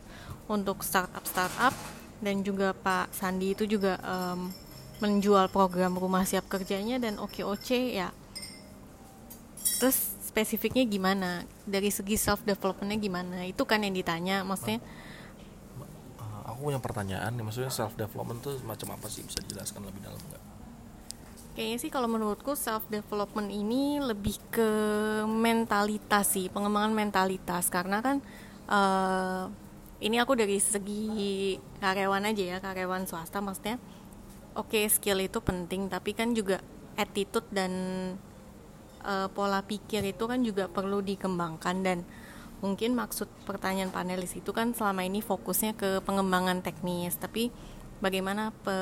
untuk startup startup. Dan juga Pak Sandi itu juga e, menjual program rumah siap kerjanya dan OKOC ya. Terus spesifiknya gimana? Dari segi self developmentnya gimana? Itu kan yang ditanya maksudnya aku punya pertanyaan nih maksudnya self development tuh macam apa sih? Bisa dijelaskan lebih dalam nggak? Kayaknya sih kalau menurutku self development ini lebih ke mentalitas sih pengembangan mentalitas. Karena kan uh, ini aku dari segi karyawan aja ya karyawan swasta maksudnya. Oke okay, skill itu penting tapi kan juga attitude dan uh, pola pikir itu kan juga perlu dikembangkan. Dan mungkin maksud pertanyaan panelis itu kan selama ini fokusnya ke pengembangan teknis tapi bagaimana pe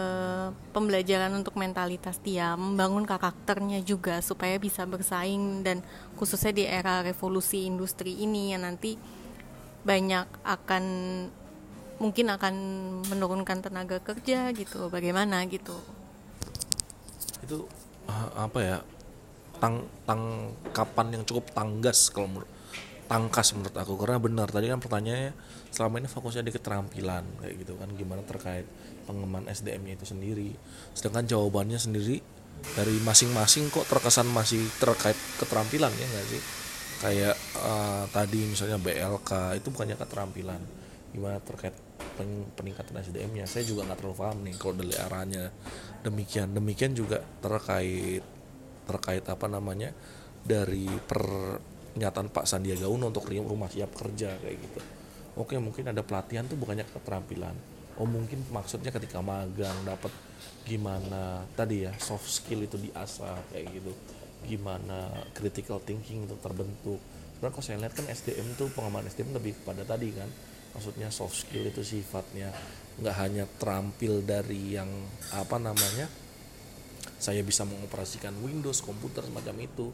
pembelajaran untuk mentalitas dia membangun karakternya juga supaya bisa bersaing dan khususnya di era revolusi industri ini yang nanti banyak akan mungkin akan menurunkan tenaga kerja gitu bagaimana gitu? Itu apa ya tang tangkapan yang cukup tanggas kalau menurut tangkas menurut aku. Karena benar tadi kan pertanyaannya selama ini fokusnya di keterampilan kayak gitu kan. Gimana terkait pengembangan SDM-nya itu sendiri. Sedangkan jawabannya sendiri dari masing-masing kok terkesan masih terkait keterampilan ya nggak sih? Kayak uh, tadi misalnya BLK itu bukannya keterampilan. Gimana terkait peningkatan SDM-nya saya juga nggak terlalu paham nih kalau dari arahnya. Demikian demikian juga terkait terkait apa namanya dari pernyataan Pak Sandiaga Uno untuk rumah siap kerja kayak gitu. Oke mungkin ada pelatihan tuh bukannya keterampilan. Oh mungkin maksudnya ketika magang dapat gimana tadi ya soft skill itu diasah kayak gitu. Gimana critical thinking itu terbentuk. Sebenarnya kalau saya lihat kan SDM tuh pengembangan SDM lebih pada tadi kan. Maksudnya soft skill itu sifatnya nggak hanya terampil dari yang apa namanya saya bisa mengoperasikan Windows komputer semacam itu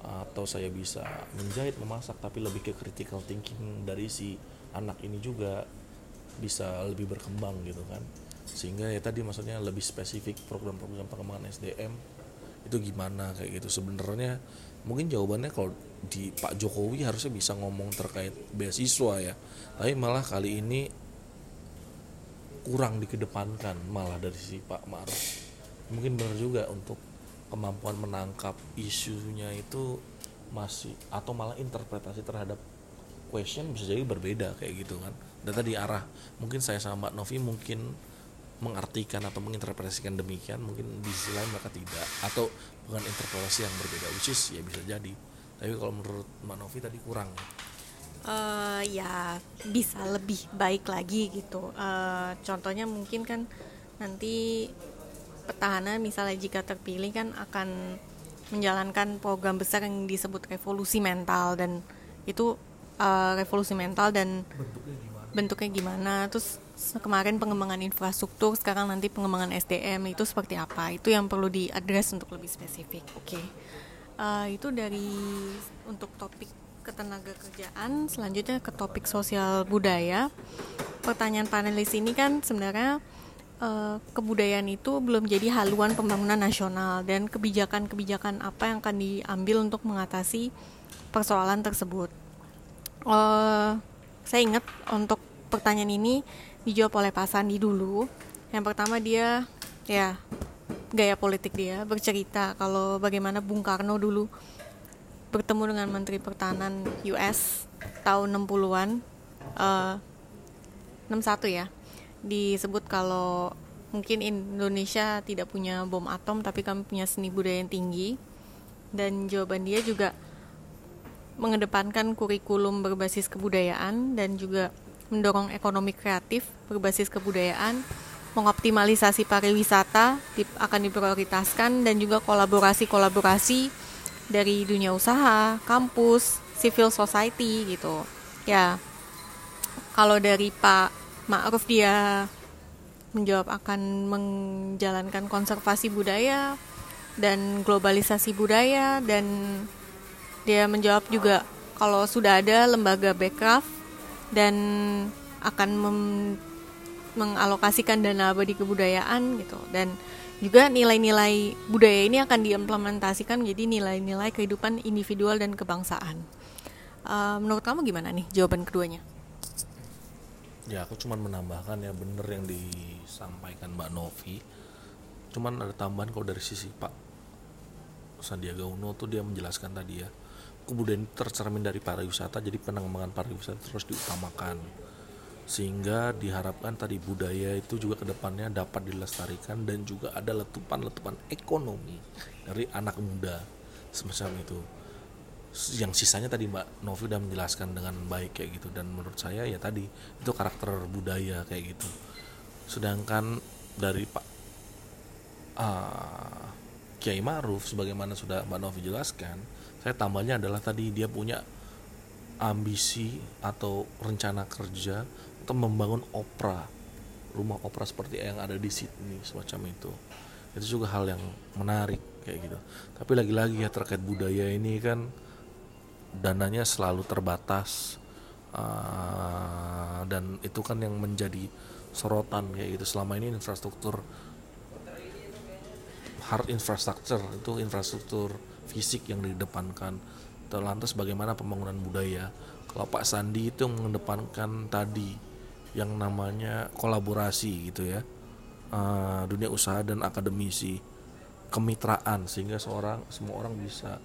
atau saya bisa menjahit memasak tapi lebih ke critical thinking dari si anak ini juga bisa lebih berkembang gitu kan. Sehingga ya tadi maksudnya lebih spesifik program-program pengembangan SDM itu gimana kayak gitu. Sebenarnya mungkin jawabannya kalau di Pak Jokowi harusnya bisa ngomong terkait beasiswa ya. Tapi malah kali ini kurang dikedepankan malah dari si Pak Maruf. Mungkin benar juga untuk kemampuan menangkap isunya itu masih atau malah interpretasi terhadap question bisa jadi berbeda kayak gitu kan. Dan tadi arah mungkin saya sama Mbak Novi mungkin mengartikan atau menginterpretasikan demikian mungkin di sisi lain mereka tidak atau bukan interpretasi yang berbeda which is ya bisa jadi. Tapi kalau menurut Mbak Novi tadi kurang. Uh, ya bisa lebih baik lagi gitu. Uh, contohnya mungkin kan nanti petahana misalnya jika terpilih kan akan menjalankan program besar yang disebut revolusi mental dan itu uh, revolusi mental dan bentuknya gimana? bentuknya gimana terus kemarin pengembangan infrastruktur sekarang nanti pengembangan SDM itu seperti apa itu yang perlu diadres untuk lebih spesifik oke okay. uh, itu dari untuk topik ketenaga kerjaan selanjutnya ke topik sosial budaya pertanyaan panelis ini kan sebenarnya uh, kebudayaan itu belum jadi haluan pembangunan nasional dan kebijakan-kebijakan apa yang akan diambil untuk mengatasi persoalan tersebut. Uh, saya ingat untuk pertanyaan ini dijawab oleh Pak Sandi dulu. Yang pertama dia ya gaya politik dia bercerita kalau bagaimana Bung Karno dulu bertemu dengan Menteri Pertahanan US tahun 60-an uh, 61 ya disebut kalau mungkin Indonesia tidak punya bom atom tapi kami punya seni budaya yang tinggi dan jawaban dia juga mengedepankan kurikulum berbasis kebudayaan dan juga mendorong ekonomi kreatif berbasis kebudayaan mengoptimalisasi pariwisata akan diprioritaskan dan juga kolaborasi-kolaborasi dari dunia usaha, kampus, civil society gitu. Ya. Kalau dari Pak Ma'ruf dia menjawab akan menjalankan konservasi budaya dan globalisasi budaya dan dia menjawab juga kalau sudah ada lembaga Bekraf dan akan mengalokasikan dana abadi kebudayaan gitu dan juga nilai-nilai budaya ini akan diimplementasikan menjadi nilai-nilai kehidupan individual dan kebangsaan. Uh, menurut kamu gimana nih jawaban keduanya? Ya aku cuman menambahkan ya bener yang disampaikan Mbak Novi. Cuman ada tambahan kalau dari sisi Pak Sandiaga Uno tuh dia menjelaskan tadi ya kemudian tercermin dari pariwisata jadi pengembangan pariwisata terus diutamakan. Sehingga diharapkan tadi budaya itu juga ke depannya dapat dilestarikan dan juga ada letupan-letupan ekonomi dari anak muda semacam itu yang sisanya tadi Mbak Novi udah menjelaskan dengan baik kayak gitu. Dan menurut saya ya tadi itu karakter budaya kayak gitu. Sedangkan dari Pak uh, Kiai Maruf sebagaimana sudah Mbak Novi jelaskan saya tambahnya adalah tadi dia punya ambisi atau rencana kerja untuk membangun opera rumah opera seperti yang ada di Sydney semacam itu. Itu juga hal yang menarik kayak gitu. Tapi lagi-lagi ya terkait budaya ini kan dananya selalu terbatas uh, dan itu kan yang menjadi sorotan kayak gitu. Selama ini infrastruktur hard infrastructure itu infrastruktur fisik yang didepankan. Terlantas bagaimana pembangunan budaya. Kalau Pak Sandi itu mengedepankan tadi yang namanya kolaborasi gitu ya uh, dunia usaha dan akademisi kemitraan sehingga seorang semua orang bisa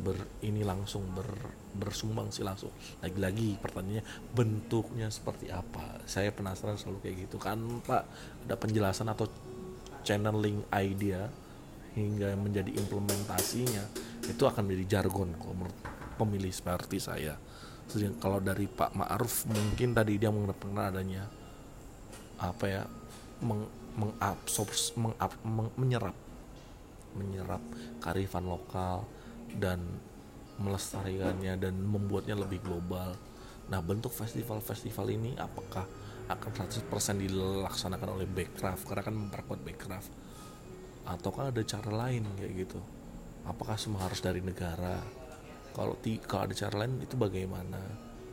ber ini langsung ber bersumbang sih langsung. Lagi-lagi pertanyaannya bentuknya seperti apa? Saya penasaran selalu kayak gitu. Kan pak ada penjelasan atau channeling idea hingga menjadi implementasinya itu akan menjadi jargon kalau menurut pemilih seperti saya. Jadi, kalau dari Pak Ma'ruf mungkin tadi dia mengenai adanya apa ya meng, mengabsorb mengab, meng, menyerap menyerap karifan lokal dan melestarikannya dan membuatnya lebih global. Nah, bentuk festival-festival ini apakah akan 100% dilaksanakan oleh Backcraft? Karena kan memperkuat Backcraft. Ataukah ada cara lain kayak gitu? Apakah semua harus dari negara? Kalau ti kalau ada cara lain itu bagaimana?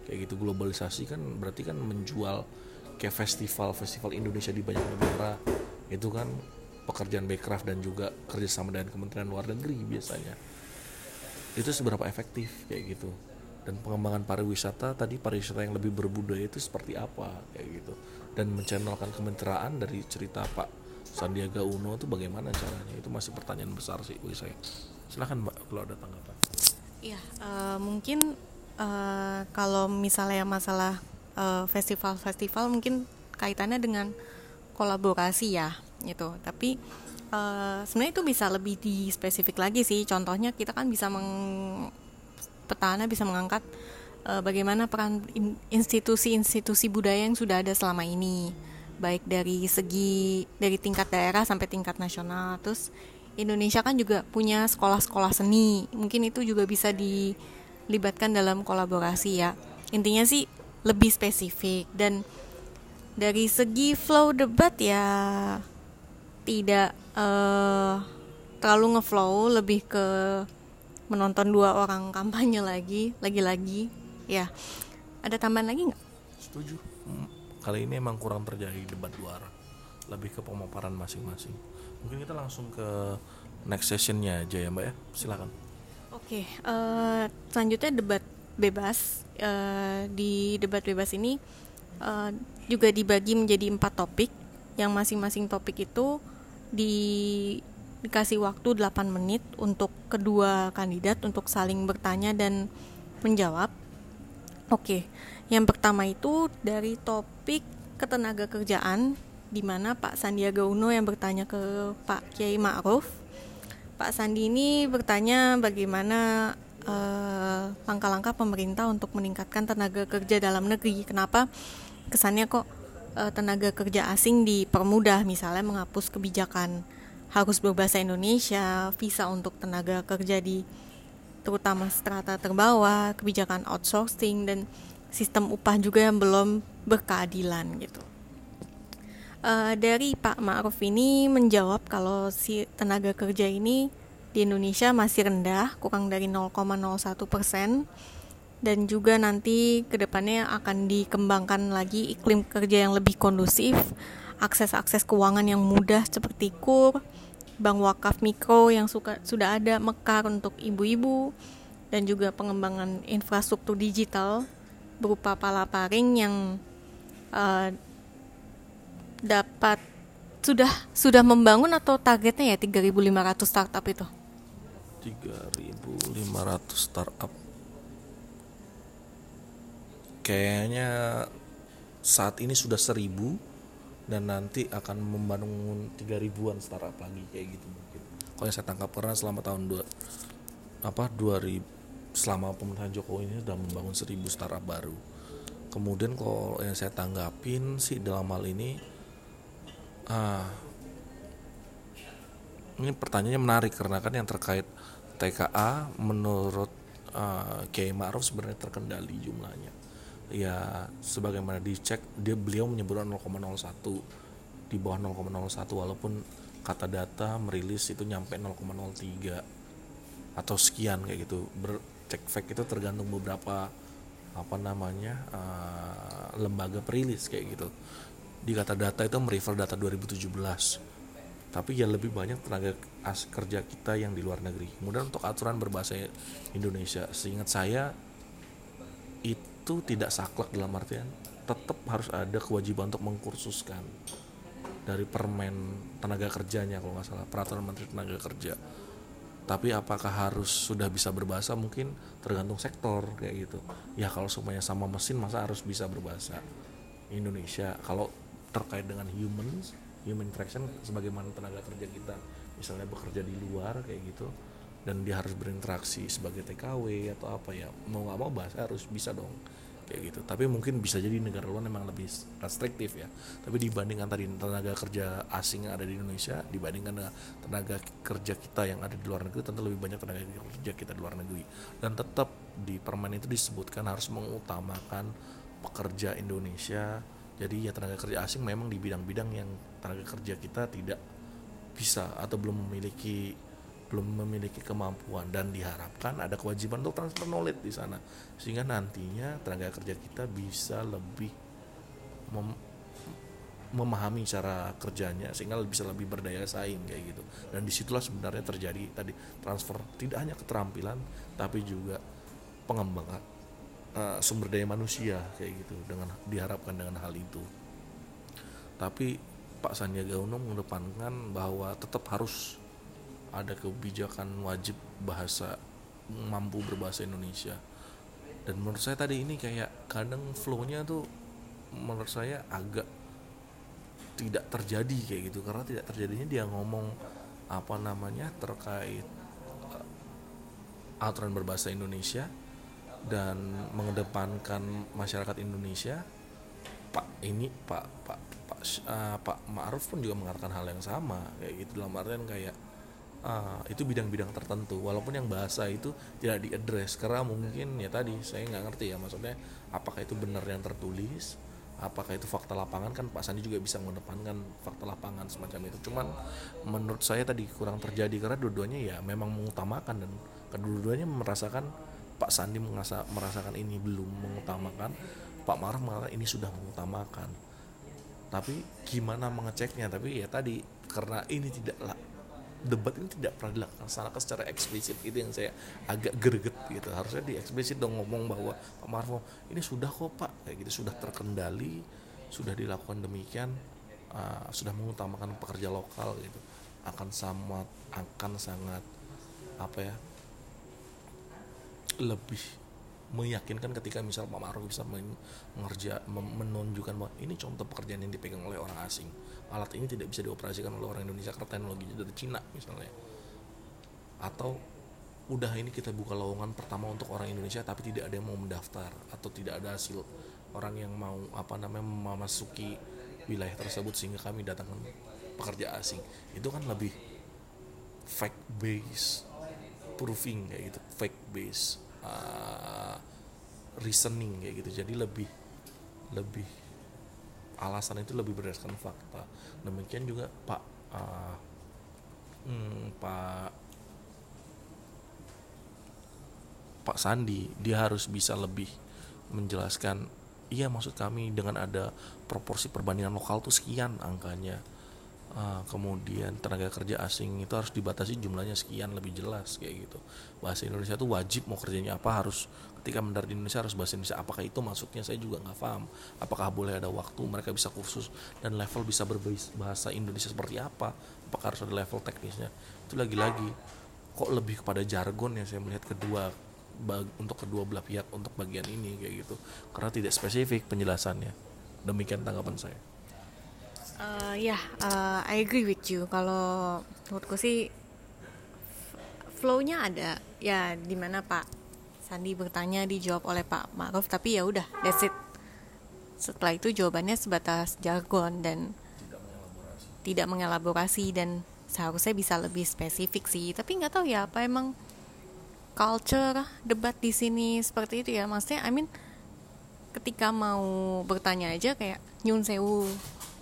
Kayak gitu globalisasi kan berarti kan menjual kayak festival-festival Indonesia di banyak negara. Itu kan pekerjaan Backcraft dan juga kerjasama dengan Kementerian Luar Negeri biasanya itu seberapa efektif kayak gitu. Dan pengembangan pariwisata tadi pariwisata yang lebih berbudaya itu seperti apa kayak gitu. Dan menchannelkan kementerian dari cerita Pak Sandiaga Uno itu bagaimana caranya? Itu masih pertanyaan besar sih bagi saya. Silahkan Mbak kalau ada tanggapan. Iya uh, mungkin uh, kalau misalnya masalah festival festival-festival mungkin kaitannya dengan kolaborasi ya gitu. Tapi uh, sebenarnya itu bisa lebih di spesifik lagi sih. Contohnya kita kan bisa meng petana bisa mengangkat uh, bagaimana peran institusi-institusi budaya yang sudah ada selama ini. Baik dari segi dari tingkat daerah sampai tingkat nasional. Terus Indonesia kan juga punya sekolah-sekolah seni. Mungkin itu juga bisa dilibatkan dalam kolaborasi ya. Intinya sih lebih spesifik. Dan dari segi flow debat ya tidak uh, terlalu ngeflow lebih ke menonton dua orang kampanye lagi lagi-lagi. Ya. Ada tambahan lagi nggak? Setuju. Hmm, kali ini emang kurang terjadi debat dua arah. Lebih ke pemaparan masing-masing. Mungkin kita langsung ke next sessionnya aja ya mbak ya. Silakan. Oke okay, uh, eh, selanjutnya debat bebas. Uh, di debat bebas ini uh, juga dibagi menjadi empat topik. Yang masing-masing topik itu di dikasih waktu 8 menit untuk kedua kandidat untuk saling bertanya dan menjawab. Oke, yang pertama itu dari topik ketenaga kerjaan di mana Pak Sandiaga Uno yang bertanya ke Pak Kiai Ma'ruf. Pak Sandi ini bertanya bagaimana eh, langkah-langkah uh, pemerintah untuk meningkatkan tenaga kerja dalam negeri. Kenapa kesannya kok uh, tenaga kerja asing dipermudah misalnya menghapus kebijakan harus berbahasa Indonesia, visa untuk tenaga kerja di terutama strata terbawah, kebijakan outsourcing dan sistem upah juga yang belum berkeadilan gitu. Uh, dari Pak Ma'ruf ini menjawab kalau si tenaga kerja ini di Indonesia masih rendah, kurang dari 0,01 persen dan juga nanti ke depannya akan dikembangkan lagi iklim kerja yang lebih kondusif, akses-akses keuangan yang mudah seperti KUR, bank wakaf mikro yang suka, sudah ada mekar untuk ibu-ibu, dan juga pengembangan infrastruktur digital berupa palaparing yang uh, dapat sudah sudah membangun atau targetnya ya 3.500 startup itu? 3.500 startup kayaknya saat ini sudah seribu dan nanti akan membangun tiga ribuan startup lagi kayak gitu mungkin. Kalau yang saya tangkap karena selama tahun dua apa dua ribu selama pemerintahan Jokowi ini sudah membangun seribu startup baru. Kemudian kalau yang saya tanggapin sih dalam hal ini ah ini pertanyaannya menarik karena kan yang terkait TKA menurut uh, Kiai Ma'ruf sebenarnya terkendali jumlahnya ya sebagaimana dicek dia beliau menyebutkan 0,01 di bawah 0,01 walaupun kata data merilis itu nyampe 0,03 atau sekian kayak gitu. Bercek fact itu tergantung beberapa apa namanya uh, lembaga perilis kayak gitu. Di kata data itu merefer data 2017 tapi ya lebih banyak tenaga as kerja kita yang di luar negeri. Kemudian untuk aturan berbahasa Indonesia seingat saya itu tidak saklek dalam artian tetap harus ada kewajiban untuk mengkursuskan dari permen tenaga kerjanya kalau nggak salah peraturan menteri tenaga kerja. Tapi apakah harus sudah bisa berbahasa? Mungkin tergantung sektor kayak gitu. Ya kalau semuanya sama mesin masa harus bisa berbahasa? Indonesia kalau terkait dengan humans human interaction sebagaimana tenaga kerja kita misalnya bekerja di luar kayak gitu dan dia harus berinteraksi sebagai TKW atau apa ya. Mau nggak mau bahasa harus bisa dong. Kayak gitu. Tapi mungkin bisa jadi negara luar memang lebih restriktif ya. Tapi dibandingkan tadi tenaga kerja asing yang ada di Indonesia dibandingkan dengan tenaga kerja kita yang ada di luar negeri tentu lebih banyak tenaga kerja kita di luar negeri. Dan tetap di permen itu disebutkan harus mengutamakan pekerja Indonesia. Jadi ya tenaga kerja asing memang di bidang-bidang yang tenaga kerja kita tidak bisa atau belum memiliki belum memiliki kemampuan dan diharapkan ada kewajiban untuk transfer knowledge di sana. Sehingga nantinya tenaga kerja kita bisa lebih mem memahami cara kerjanya sehingga bisa lebih berdaya saing kayak gitu. Dan di situlah sebenarnya terjadi tadi transfer tidak hanya keterampilan tapi juga pengembangan uh, sumber daya manusia kayak gitu dengan diharapkan dengan hal itu. Tapi Pak Sandiaga Uno mengedepankan bahwa tetap harus ada kebijakan wajib bahasa mampu berbahasa Indonesia. Dan menurut saya tadi ini kayak kadang flownya tuh menurut saya agak tidak terjadi kayak gitu. Karena tidak terjadinya dia ngomong apa namanya terkait uh, aturan berbahasa Indonesia dan mengedepankan masyarakat Indonesia Pak ini Pak Pak Pak uh, Pak Ma'ruf pun juga mengatakan hal yang sama kayak gitu. Dalam artian kayak uh, itu bidang-bidang tertentu. Walaupun yang bahasa itu tidak diadres karena mungkin ya tadi saya nggak ngerti ya maksudnya apakah itu benar yang tertulis apakah itu fakta lapangan? Kan Pak Sandi juga bisa mengedepankan fakta lapangan semacam itu. Cuman menurut saya tadi kurang terjadi. Karena dua-duanya ya memang mengutamakan dan kedua-duanya merasakan Pak Sandi merasa, merasakan ini belum mengutamakan. Pak Marah mengatakan ini sudah mengutamakan. Tapi gimana mengeceknya? Tapi ya tadi karena ini tidak debat ini tidak pernah dilaksanakan secara eksplisit. Itu yang saya agak greget gitu. Harusnya di eksplisit dong ngomong bahwa Pak Marfo ini sudah kok Pak. Kayak gitu sudah terkendali sudah dilakukan demikian uh, sudah mengutamakan pekerja lokal gitu. Akan sangat akan sangat apa ya lebih meyakinkan ketika misal Pak Maruf bisa mengerja menunjukkan bahwa ini contoh pekerjaan yang dipegang oleh orang asing. Alat ini tidak bisa dioperasikan oleh orang Indonesia karena teknologinya dari Cina misalnya. Atau udah ini kita buka lowongan pertama untuk orang Indonesia tapi tidak ada yang mau mendaftar atau tidak ada hasil orang yang mau apa namanya memasuki wilayah tersebut sehingga kami datangkan pekerja asing. Itu kan lebih fact base proving kayak gitu fact base uh, reasoning kayak gitu. Jadi lebih lebih alasan itu lebih berdasarkan fakta. Demikian juga pak uh, hmm, pak pak Sandi dia harus bisa lebih menjelaskan iya maksud kami dengan ada proporsi perbandingan lokal tuh sekian angkanya uh, kemudian tenaga kerja asing itu harus dibatasi jumlahnya sekian lebih jelas kayak gitu. Bahasa Indonesia itu wajib mau kerjanya apa harus ketika mendarat di Indonesia harus bahasa Indonesia apakah itu maksudnya? Saya juga nggak paham. Apakah boleh ada waktu mereka bisa kursus dan level bisa berbahasa Indonesia seperti apa? Apakah harus ada level teknisnya? Itu lagi-lagi kok lebih kepada jargon yang saya melihat kedua untuk kedua belah pihak untuk bagian ini kayak gitu. Karena tidak spesifik penjelasannya. Demikian tanggapan saya Uh, ya, yeah, uh, I agree with you. Kalau menurutku sih flow-nya ada. Ya, di mana Pak Sandi bertanya dijawab oleh Pak Ma'ruf, tapi ya udah, that's it. Setelah itu jawabannya sebatas jargon dan tidak mengelaborasi dan seharusnya bisa lebih spesifik sih. Tapi nggak tahu ya apa emang culture debat di sini seperti itu ya. Maksudnya, I mean ketika mau bertanya aja kayak nyun sewu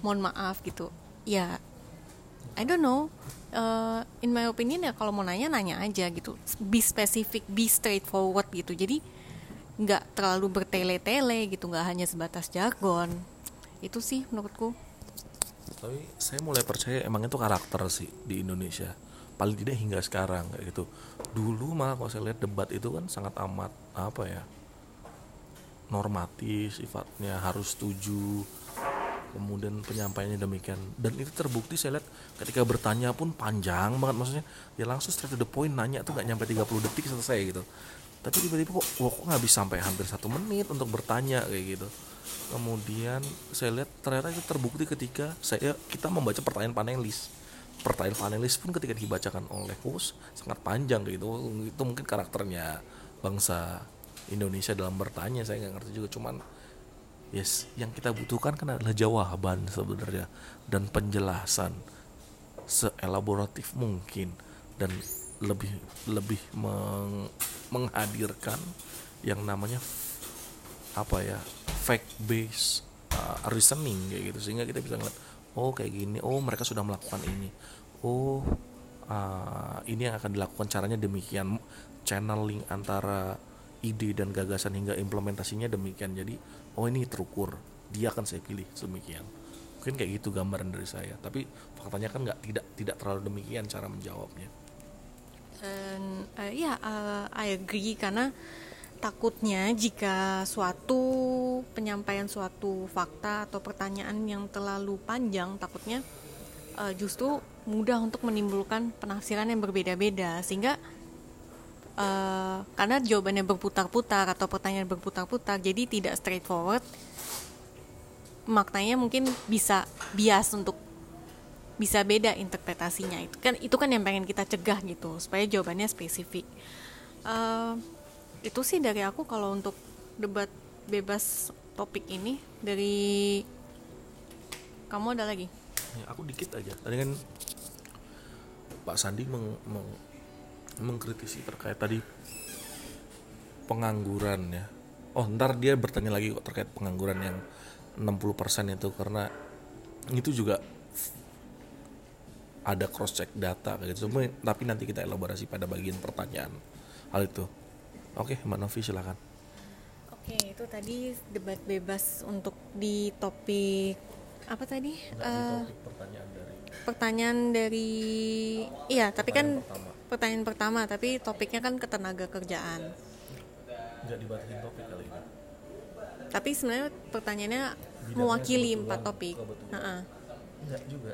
mohon maaf gitu. Ya I don't know. Uh, in my opinion ya kalau mau nanya nanya aja gitu. Be specific be straightforward gitu. Jadi nggak terlalu bertele-tele gitu nggak hanya sebatas jargon. Itu sih menurutku. Tapi saya mulai percaya emang itu karakter sih di Indonesia. Paling tidak hingga sekarang kayak gitu. Dulu malah kalau saya lihat debat itu kan sangat amat apa ya normatif sifatnya harus setuju kemudian penyampaiannya demikian. Dan itu terbukti saya lihat ketika bertanya pun panjang banget. Maksudnya dia langsung straight to the point nanya tuh gak nyampe 30 detik selesai gitu. Tapi tiba-tiba kok kok nggak bisa sampai hampir satu menit untuk bertanya kayak gitu. Kemudian saya lihat ternyata itu terbukti ketika saya kita membaca pertanyaan panelis. Pertanyaan panelis pun ketika dibacakan oleh host sangat panjang gitu. Itu mungkin karakternya bangsa Indonesia dalam bertanya saya nggak ngerti juga. Cuman yes yang kita butuhkan kan adalah jawaban sebenarnya dan penjelasan seelaboratif mungkin dan lebih lebih meng, menghadirkan yang namanya apa ya fact based uh, reasoning kayak gitu. Sehingga kita bisa ngeliat oh kayak gini oh mereka sudah melakukan ini. Oh uh, ini yang akan dilakukan caranya demikian. Channeling antara ide dan gagasan hingga implementasinya demikian. Jadi oh ini terukur. Dia akan saya pilih demikian mungkin kayak gitu gambaran dari saya. Tapi faktanya kan nggak tidak tidak terlalu demikian cara menjawabnya. Dan uh, ya uh, I agree karena takutnya jika suatu penyampaian suatu fakta atau pertanyaan yang terlalu panjang takutnya uh, justru mudah untuk menimbulkan penafsiran yang berbeda-beda. Sehingga uh, karena jawabannya berputar-putar atau pertanyaan berputar-putar jadi tidak straightforward. Maknanya mungkin bisa bias untuk bisa beda interpretasinya. Itu kan itu kan yang pengen kita cegah gitu supaya jawabannya spesifik. Uh, itu sih dari aku kalau untuk debat bebas topik ini. Dari kamu ada lagi? Ya, aku dikit aja. Tadi kan Pak Sandi meng, meng, mengkritisi terkait tadi pengangguran ya oh ntar dia bertanya lagi kok terkait pengangguran yang 60% itu karena itu juga ada cross check data kayak gitu tapi nanti kita elaborasi pada bagian pertanyaan hal itu Oke, Mbak Novi silakan. Oke, itu tadi debat bebas untuk di topik apa tadi? uh, topik pertanyaan dari pertanyaan dari iya, tapi kan pertama. Pertanyaan pertama, tapi topiknya kan ketenaga kerjaan. Dibatasin topik kali ini. Tapi sebenarnya pertanyaannya Bidangnya mewakili empat topik. Uh Enggak juga.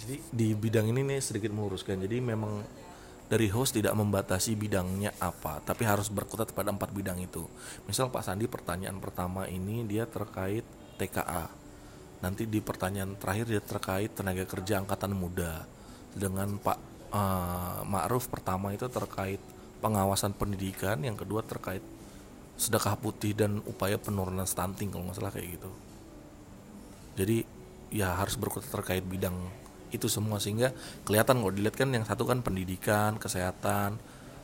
Jadi di bidang ini nih sedikit meluruskan. Jadi memang dari host tidak membatasi bidangnya apa, tapi harus berkutat pada empat bidang itu. Misal Pak Sandi pertanyaan pertama ini dia terkait TKA. Nanti di pertanyaan terakhir dia terkait tenaga kerja angkatan muda. Dengan Pak uh, Ma'ruf pertama itu terkait pengawasan pendidikan, yang kedua terkait sedekah putih dan upaya penurunan stunting kalau nggak salah kayak gitu. Jadi ya harus berkutat terkait bidang itu semua sehingga kelihatan kalau dilihat kan yang satu kan pendidikan kesehatan.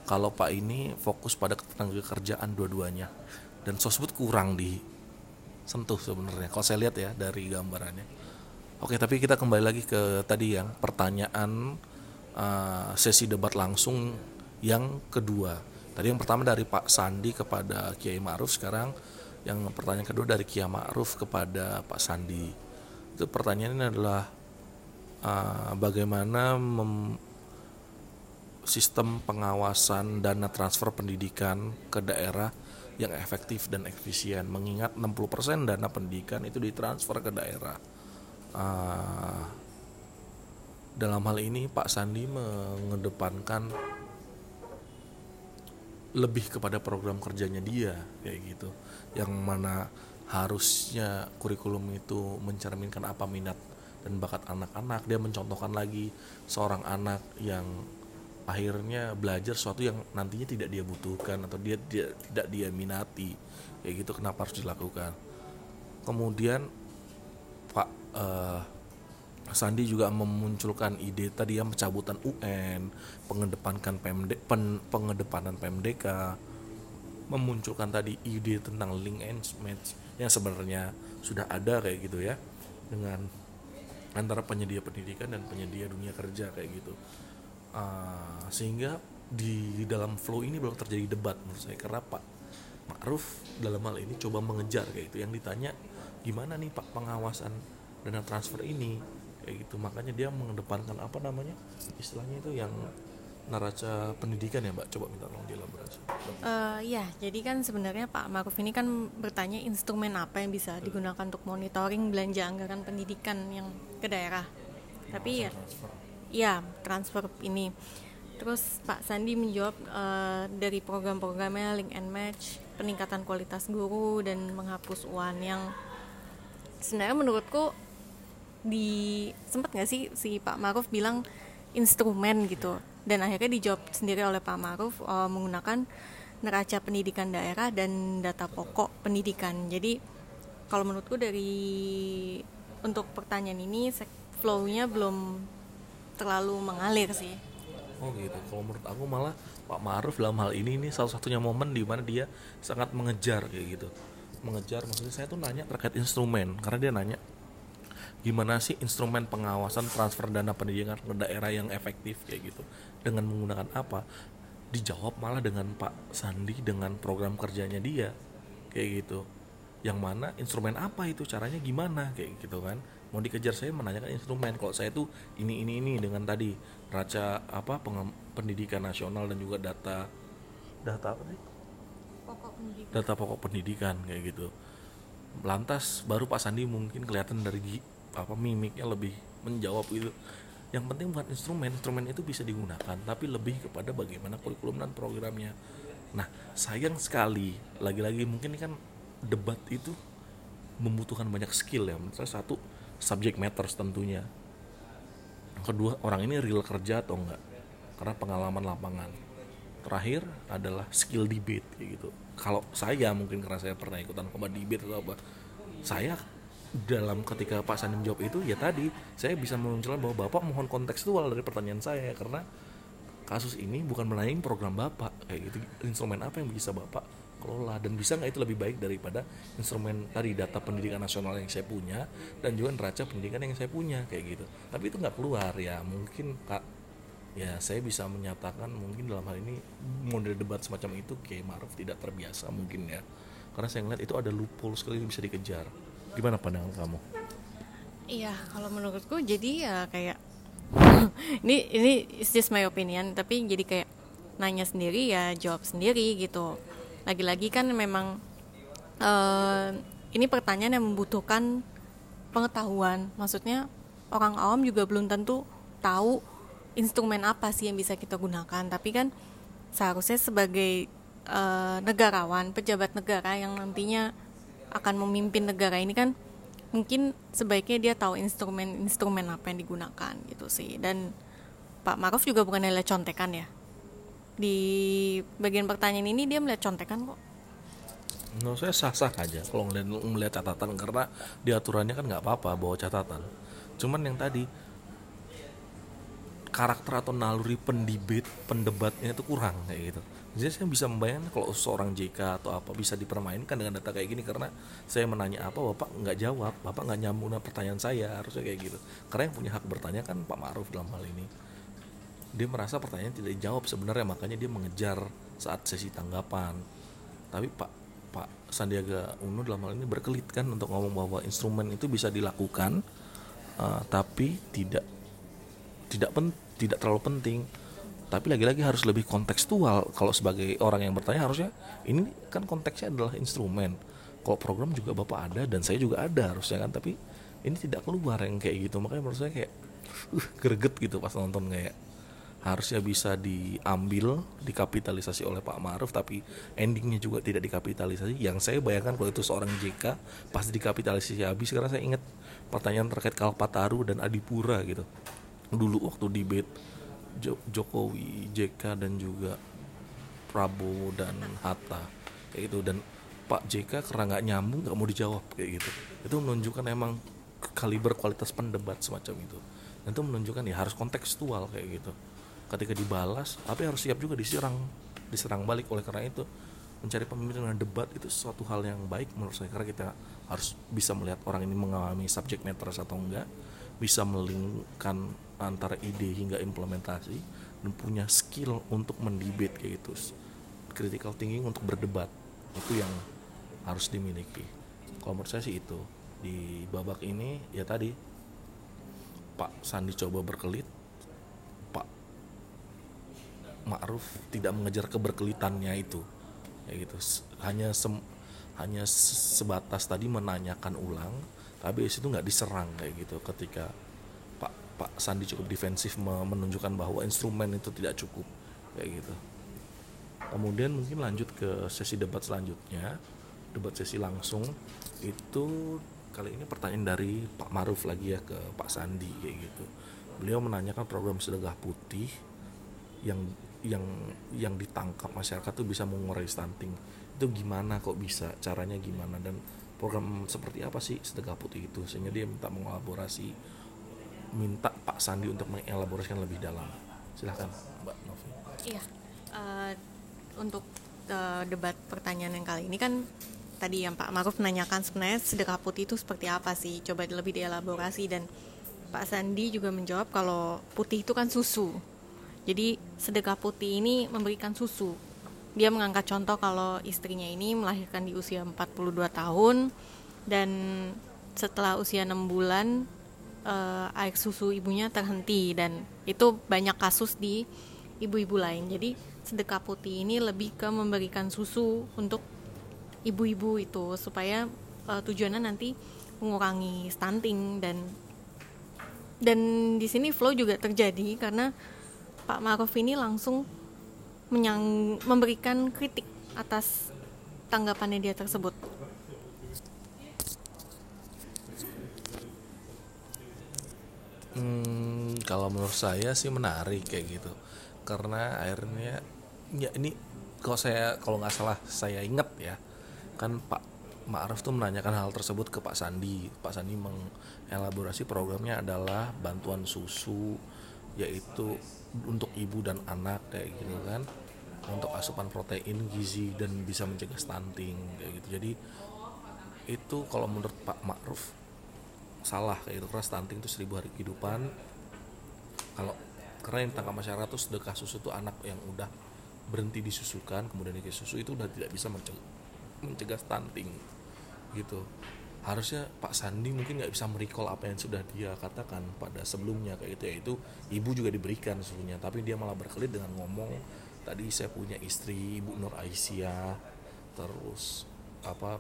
Kalau pak ini fokus pada tenaga kerjaan dua-duanya. Dan sosbud kurang di sentuh sebenarnya kalau saya lihat ya dari gambarannya. Oke tapi kita kembali lagi ke tadi yang pertanyaan uh, sesi debat langsung yang kedua. Tadi yang pertama dari Pak Sandi kepada Kiai Ma'ruf sekarang yang pertanyaan kedua dari Kiai Ma'ruf kepada Pak Sandi. Itu pertanyaannya adalah uh, bagaimana mem sistem pengawasan dana transfer pendidikan ke daerah yang efektif dan efisien? Mengingat 60% dana pendidikan itu ditransfer ke daerah. Uh, dalam hal ini Pak Sandi mengedepankan lebih kepada program kerjanya dia kayak gitu. Yang mana harusnya kurikulum itu mencerminkan apa minat dan bakat anak-anak. Dia mencontohkan lagi seorang anak yang akhirnya belajar sesuatu yang nantinya tidak dia butuhkan atau dia, dia tidak dia minati. Kayak gitu kenapa harus dilakukan. Kemudian Pak uh, Sandi juga memunculkan ide tadi yang pencabutan UN pengedepankan PMD, pen, pengedepanan PMDK memunculkan tadi ide tentang link and match yang sebenarnya sudah ada kayak gitu ya dengan antara penyedia pendidikan dan penyedia dunia kerja kayak gitu. Uh, sehingga di, dalam flow ini belum terjadi debat menurut saya. Karena Pak Ma'ruf dalam hal ini coba mengejar kayak itu yang ditanya gimana nih Pak pengawasan dana transfer ini kayak gitu. Makanya dia mengedepankan apa namanya istilahnya itu yang neraca pendidikan ya mbak. Coba minta tolong dielaborasi. Uh, ya, jadi kan sebenarnya Pak Maruf ini kan bertanya instrumen apa yang bisa digunakan untuk monitoring belanja anggaran pendidikan yang ke daerah. Tapi ya, transfer. ya transfer ini. Terus Pak Sandi menjawab uh, dari program-programnya Link and Match, peningkatan kualitas guru dan menghapus uan yang sebenarnya menurutku di sempat nggak sih si Pak Maruf bilang instrumen gitu dan akhirnya dijawab sendiri oleh Pak Maruf uh, menggunakan neraca pendidikan daerah dan data pokok pendidikan. Jadi kalau menurutku dari untuk pertanyaan ini flow-nya belum terlalu mengalir sih. Oh gitu. Kalau menurut aku malah Pak Maruf dalam hal ini ini salah satunya momen di mana dia sangat mengejar kayak gitu. Mengejar maksudnya saya tuh nanya terkait instrumen karena dia nanya gimana sih instrumen pengawasan transfer dana pendidikan ke daerah yang efektif kayak gitu? Dengan menggunakan apa? Dijawab malah dengan Pak Sandi dengan program kerjanya dia kayak gitu. Yang mana instrumen apa itu? Caranya gimana? Kayak gitu kan. Mau dikejar saya menanyakan instrumen. Kalau saya tuh ini ini ini dengan tadi raca apa pengem- pendidikan nasional dan juga data data apa sih? Pokok pendidikan. data pokok pendidikan kayak gitu. Lantas baru Pak Sandi mungkin kelihatan dari apa mimiknya lebih menjawab gitu. Yang penting bukan instrumen instrumen itu bisa digunakan tapi lebih kepada bagaimana kurikulum dan programnya. Nah sayang sekali lagi-lagi mungkin kan debat itu membutuhkan banyak skill ya. Menurut satu subject matters tentunya. Kedua orang ini real kerja atau enggak? Karena pengalaman lapangan. Terakhir adalah skill debate gitu. Kalau saya mungkin karena saya pernah ikutan lomba debate atau apa saya dalam ketika Pak Sandi menjawab itu ya tadi saya bisa memunculkan bahwa Bapak mohon kontekstual dari pertanyaan saya karena kasus ini bukan menanyain program Bapak kayak gitu. Instrumen apa yang bisa Bapak kelola? Dan bisa nggak itu lebih baik daripada instrumen tadi data pendidikan nasional yang saya punya dan juga neraca pendidikan yang saya punya kayak gitu. Tapi itu nggak keluar ya mungkin kak ya saya bisa menyatakan mungkin dalam hal ini model debat semacam itu kayak Maruf tidak terbiasa mungkin ya. Karena saya ngeliat itu ada loophole sekali yang bisa dikejar gimana pandangan kamu Iya, kalau menurutku jadi ya kayak ini ini it's just my opinion, tapi jadi kayak nanya sendiri ya jawab sendiri gitu. Lagi-lagi kan memang eh, ini pertanyaan yang membutuhkan pengetahuan. Maksudnya orang awam juga belum tentu tahu instrumen apa sih yang bisa kita gunakan. Tapi kan seharusnya sebagai eh, negarawan, pejabat negara yang nantinya akan memimpin negara ini kan mungkin sebaiknya dia tahu instrumen-instrumen apa yang digunakan gitu sih dan Pak Maruf juga bukan melihat contekan ya di bagian pertanyaan ini dia melihat contekan kok Menurut saya sah-sah aja kalau ngeliat, melihat catatan karena di aturannya kan nggak apa-apa bawa catatan. Cuman yang tadi karakter atau naluri pendibet pendebatnya itu kurang kayak gitu. Jadi saya bisa membayangkan kalau seorang JK atau apa bisa dipermainkan dengan data kayak gini karena saya menanya apa bapak nggak jawab, bapak nggak nyambung pertanyaan saya harusnya kayak gitu. Karena yang punya hak bertanya kan Pak Ma'ruf dalam hal ini. Dia merasa pertanyaan tidak dijawab sebenarnya makanya dia mengejar saat sesi tanggapan. Tapi Pak Pak Sandiaga Uno dalam hal ini berkelit kan untuk ngomong bahwa instrumen itu bisa dilakukan uh, tapi tidak tidak pen, tidak terlalu penting tapi lagi-lagi harus lebih kontekstual. Kalau sebagai orang yang bertanya harusnya ini kan konteksnya adalah instrumen. Kalau program juga bapak ada dan saya juga ada harusnya kan tapi ini tidak keluar yang kayak gitu. Makanya menurut saya kayak uh, greget gitu pas nonton kayak harusnya bisa diambil dikapitalisasi oleh Pak Maruf tapi endingnya juga tidak dikapitalisasi. Yang saya bayangkan kalau itu seorang JK pasti dikapitalisasi habis karena saya ingat pertanyaan terkait Kalpataru dan Adipura gitu. Dulu waktu debate Jokowi JK dan juga Prabowo dan Hatta. Kayak gitu. Dan Pak JK karena nggak nyambung nggak mau dijawab kayak gitu. Itu menunjukkan emang kaliber kualitas pendebat semacam itu. Dan itu menunjukkan ya harus kontekstual kayak gitu. Ketika dibalas tapi harus siap juga diserang diserang balik. Oleh karena itu mencari pemimpin dengan debat itu suatu hal yang baik menurut saya. Karena kita harus bisa melihat orang ini mengalami subject matter atau enggak bisa melingkan antara ide hingga implementasi dan punya skill untuk mendebate kayak gitu. Critical thinking untuk berdebat itu yang harus dimiliki. Kalau itu. Di babak ini ya tadi Pak Sandi coba berkelit Pak Ma'ruf tidak mengejar keberkelitannya itu. Kayak gitu. Hanya sem- hanya sebatas tadi menanyakan ulang tapi di situ nggak diserang kayak gitu ketika Pak Sandi cukup defensif me- menunjukkan bahwa instrumen itu tidak cukup kayak gitu. Kemudian mungkin lanjut ke sesi debat selanjutnya debat sesi langsung. Itu kali ini pertanyaan dari Pak Maruf lagi ya ke Pak Sandi kayak gitu. Beliau menanyakan program sedekah putih yang yang yang ditangkap masyarakat tuh bisa mengurai stunting. Itu gimana kok bisa? Caranya gimana? Dan program seperti apa sih sedekah putih itu? Sehingga dia minta mengelaborasi minta Pak Sandi untuk mengelaborasikan lebih dalam silahkan Mbak Novi Iya. Eh, untuk eh, debat pertanyaan yang kali ini kan tadi yang Pak Maruf menanyakan sebenarnya sedekah putih itu seperti apa sih? Coba lebih dielaborasi dan Pak Sandi juga menjawab kalau putih itu kan susu. Jadi sedekah putih ini memberikan susu. Dia mengangkat contoh kalau istrinya ini melahirkan di usia 42 tahun dan setelah usia 6 bulan eh, air susu ibunya terhenti dan itu banyak kasus di ibu-ibu lain. Jadi sedekah putih ini lebih ke memberikan susu untuk ibu-ibu itu supaya eh, tujuannya nanti mengurangi stunting dan dan di sini flow juga terjadi karena Pak Maruf ini langsung menyang, memberikan kritik atas tanggapannya dia tersebut. Hmm, kalau menurut saya sih menarik kayak gitu. Karena akhirnya ya ini kalau saya kalau nggak salah saya ingat ya kan Pak Ma'ruf tuh menanyakan hal tersebut ke Pak Sandi. Pak Sandi mengelaborasi programnya adalah bantuan susu yaitu untuk ibu dan anak kayak gitu kan. Untuk asupan protein gizi dan bisa mencegah stunting kayak gitu. Jadi itu kalau menurut Pak Ma'ruf salah kayak gitu. Karena stunting itu seribu hari kehidupan. Kalau karena yang tangkap masyarakat tuh sedekah susu tuh anak yang udah berhenti disusukan kemudian dikasih susu itu udah tidak bisa mencegah, mencegah stunting gitu. Harusnya Pak Sandi mungkin nggak bisa merecall apa yang sudah dia katakan pada sebelumnya kayak gitu yaitu ibu juga diberikan susunya tapi dia malah berkelit dengan ngomong tadi saya punya istri Ibu Nur Aisyah terus apa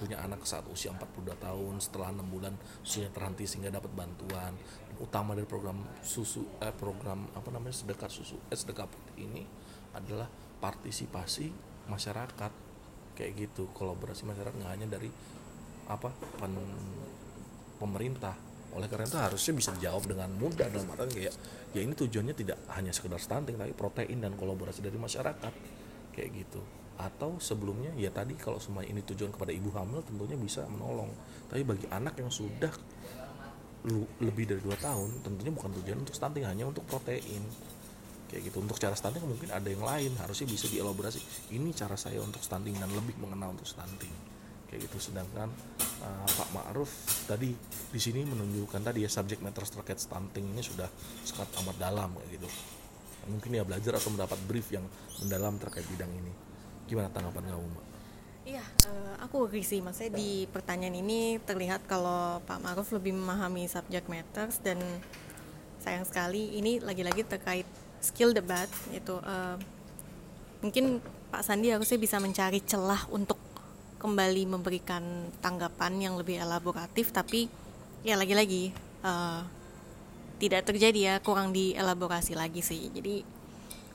punya anak saat usia 42 tahun setelah enam bulan susunya terhenti sehingga dapat bantuan. Utama dari program susu eh, program apa namanya sedekah susu eh, sedekah putih ini adalah partisipasi masyarakat. Kayak gitu kolaborasi masyarakat nggak hanya dari apa pen- pemerintah. Oleh karena itu harusnya bisa dijawab dengan mudah dalam artian kayak ya ini tujuannya tidak hanya sekedar stunting tapi protein dan kolaborasi dari masyarakat. Kayak gitu atau sebelumnya ya tadi kalau semua ini tujuan kepada ibu hamil tentunya bisa menolong. Tapi bagi anak yang sudah lebih dari dua tahun tentunya bukan tujuan untuk stunting hanya untuk protein. Kayak gitu. Untuk cara stunting mungkin ada yang lain harusnya bisa dielaborasi. Ini cara saya untuk stunting dan lebih mengenal untuk stunting. Kayak gitu. Sedangkan uh, Pak Ma'ruf tadi di sini menunjukkan tadi ya subject matter terkait stunting ini sudah sangat amat dalam kayak gitu. Mungkin ya belajar atau mendapat brief yang mendalam terkait bidang ini gimana tanggapan kamu mbak? Iya, eh, aku agree sih. Maksudnya di pertanyaan ini terlihat kalau Pak Maruf lebih memahami subject matters dan sayang sekali ini lagi-lagi terkait skill debat itu eh, mungkin Pak Sandi harusnya bisa mencari celah untuk kembali memberikan tanggapan yang lebih elaboratif tapi ya lagi-lagi eh, tidak terjadi ya kurang dielaborasi lagi sih jadi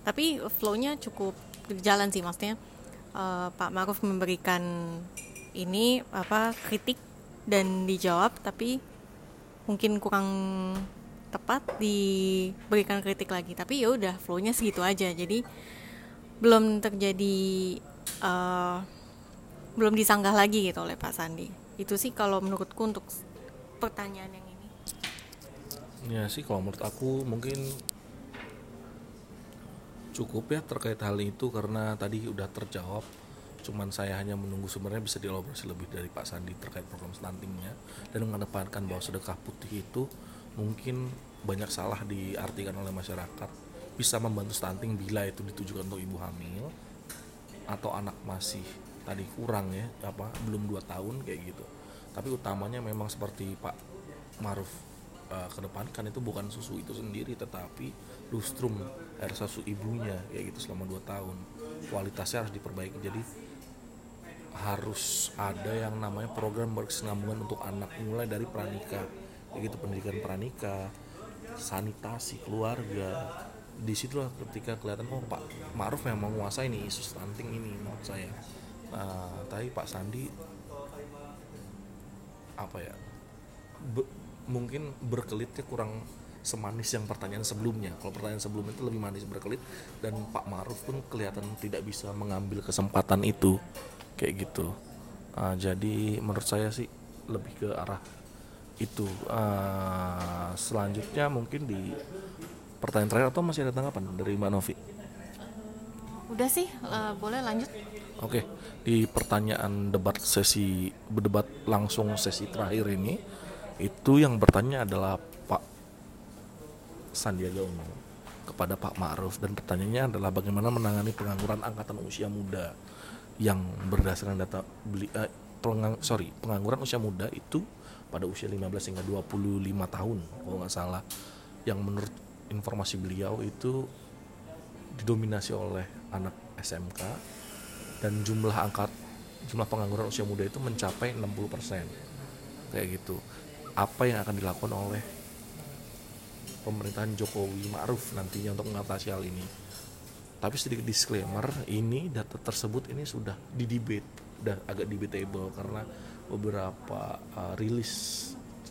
tapi flow-nya cukup berjalan sih maksudnya eh, Pak Maruf memberikan ini apa kritik dan dijawab tapi mungkin kurang tepat diberikan kritik lagi. Tapi ya udah flow-nya segitu aja. Jadi belum terjadi eh, belum disanggah lagi gitu oleh Pak Sandi. Itu sih kalau menurutku untuk pertanyaan yang ini. Ya sih kalau menurut aku mungkin cukup ya terkait hal itu karena tadi udah terjawab. Cuman saya hanya menunggu sebenarnya bisa dielaborasi lebih dari Pak Sandi terkait program stuntingnya dan mengedepankan bahwa sedekah putih itu mungkin banyak salah diartikan oleh masyarakat. Bisa membantu stunting bila itu ditujukan untuk ibu hamil atau anak masih tadi kurang ya apa belum dua tahun kayak gitu. Tapi utamanya memang seperti Pak Maruf uh, kedepankan itu bukan susu itu sendiri tetapi lustrum air susu ibunya kayak gitu selama 2 tahun. Kualitasnya harus diperbaiki. Jadi harus ada yang namanya program berkesinambungan untuk anak mulai dari pranika begitu pendidikan pranika sanitasi keluarga. Di situ ketika kelihatan oh Pak Ma'ruf memang menguasai nih isu stunting ini menurut saya. Nah, tapi Pak Sandi apa ya mungkin berkelitnya kurang semanis yang pertanyaan sebelumnya. Kalau pertanyaan sebelumnya itu lebih manis berkelit dan Pak Ma'ruf pun kelihatan tidak bisa mengambil kesempatan itu. Kayak gitu. Uh, jadi menurut saya sih lebih ke arah itu. Uh, selanjutnya mungkin di pertanyaan terakhir atau masih ada tanggapan dari Mbak Novi? Udah sih uh, boleh lanjut. Oke di pertanyaan debat sesi berdebat langsung sesi terakhir ini itu yang bertanya adalah Pak Sandiaga Uno kepada Pak Ma'ruf. Dan pertanyaannya adalah bagaimana menangani pengangguran angkatan usia muda yang berdasarkan data beli eh, pengang, sorry pengangguran usia muda itu pada usia 15 hingga 25 tahun kalau nggak salah. Yang menurut informasi beliau itu didominasi oleh anak SMK dan jumlah angkat jumlah pengangguran usia muda itu mencapai 60% kayak gitu apa yang akan dilakukan oleh pemerintahan Jokowi Ma'ruf nantinya untuk mengatasi hal ini. Tapi sedikit disclaimer ini data tersebut ini sudah di debate udah agak debatable karena beberapa uh, rilis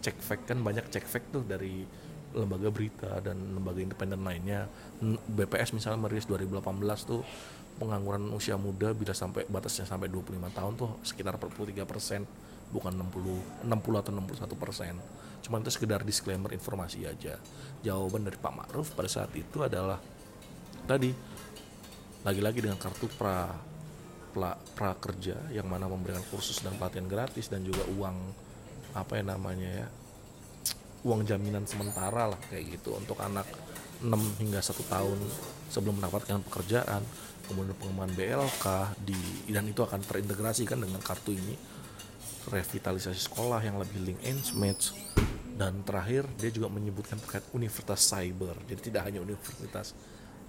cek fact kan banyak cek fact tuh dari lembaga berita dan lembaga independen lainnya. BPS misalnya merilis 2018 tuh pengangguran usia muda bila sampai batasnya sampai 25 tahun tuh sekitar 43 persen bukan 60 60 atau 61 persen. Cuman itu sekedar disclaimer informasi aja. Jawaban dari Pak Ma'ruf pada saat itu adalah tadi lagi-lagi dengan kartu pra pra, pra kerja yang mana memberikan kursus dan pelatihan gratis dan juga uang apa ya namanya ya uang jaminan sementara lah kayak gitu. Untuk anak 6 hingga satu tahun sebelum mendapatkan pekerjaan kemudian pengembangan BLK di dan itu akan terintegrasi kan dengan kartu ini revitalisasi sekolah yang lebih link and match dan terakhir dia juga menyebutkan terkait universitas cyber. Jadi tidak hanya universitas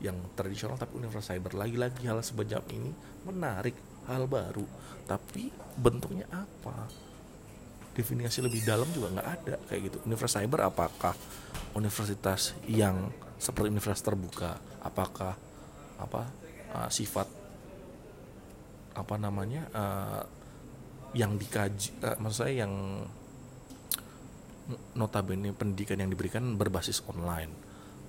yang tradisional tapi universitas cyber. Lagi-lagi hal sebejam ini menarik hal baru. Tapi bentuknya apa? Definisi lebih dalam juga nggak ada kayak gitu. Universitas cyber apakah universitas yang seperti universitas terbuka? Apakah apa uh, sifat apa namanya uh, yang dikaji uh, maksud saya yang notabene pendidikan yang diberikan berbasis online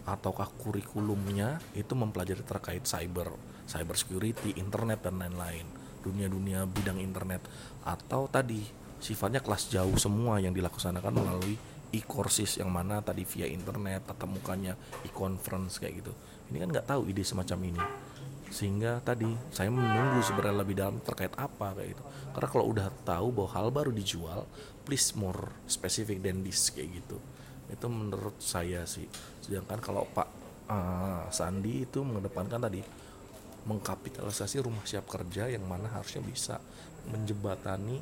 ataukah kurikulumnya itu mempelajari terkait cyber, cyber security, internet dan lain-lain, dunia-dunia bidang internet atau tadi sifatnya kelas jauh semua yang dilaksanakan melalui e-courses yang mana tadi via internet tatap mukanya e-conference kayak gitu. Ini kan nggak tahu ide semacam ini sehingga tadi saya menunggu sebenarnya lebih dalam terkait apa kayak gitu. Karena kalau udah tahu bahwa hal baru dijual please more specific than this kayak gitu. Itu menurut saya sih. Sedangkan kalau Pak uh, Sandi itu mengedepankan tadi mengkapitalisasi rumah siap kerja yang mana harusnya bisa menjebatani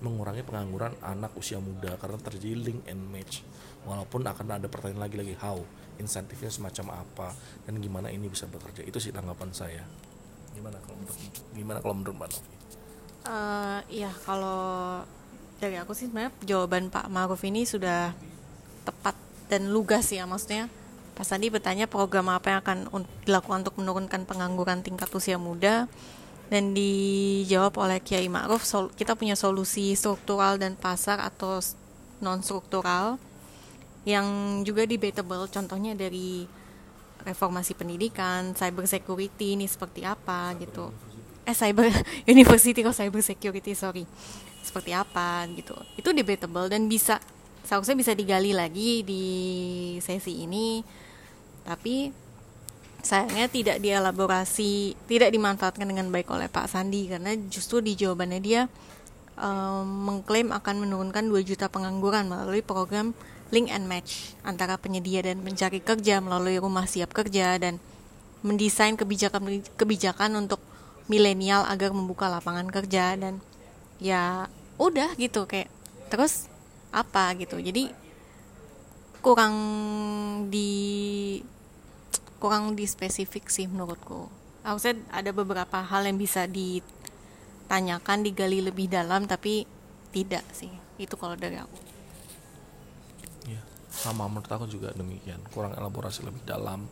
mengurangi pengangguran anak usia muda. Karena terjadi link and match. Walaupun akan ada pertanyaan lagi lagi how insentifnya semacam apa dan gimana ini bisa bekerja. Itu sih tanggapan saya. Gimana kalau menurut gimana kalau menurut Mbak Novi? Uh, iya kalau dari aku sih sebenarnya jawaban Pak Maruf ini sudah tepat dan lugas ya maksudnya. Pak Sandi bertanya program apa yang akan dilakukan untuk menurunkan pengangguran tingkat usia muda dan dijawab oleh Kiai Ma'ruf kita punya solusi struktural dan pasar atau non struktural yang juga debatable contohnya dari reformasi pendidikan, cyber security ini seperti apa gitu. Eh cyber university kok cyber security sorry seperti apa gitu. Itu debatable dan bisa seharusnya bisa digali lagi di sesi ini tapi sayangnya tidak dielaborasi tidak dimanfaatkan dengan baik oleh Pak Sandi karena justru di jawabannya dia um, mengklaim akan menurunkan 2 juta pengangguran melalui program link and match antara penyedia dan pencari kerja melalui rumah siap kerja dan mendesain kebijakan kebijakan untuk milenial agar membuka lapangan kerja dan ya udah gitu kayak terus apa gitu. Jadi kurang di kurang di spesifik sih menurutku. Harusnya ada beberapa hal yang bisa ditanyakan digali lebih dalam tapi tidak sih. Itu kalau dari aku sama menurut aku juga demikian. Kurang elaborasi lebih dalam.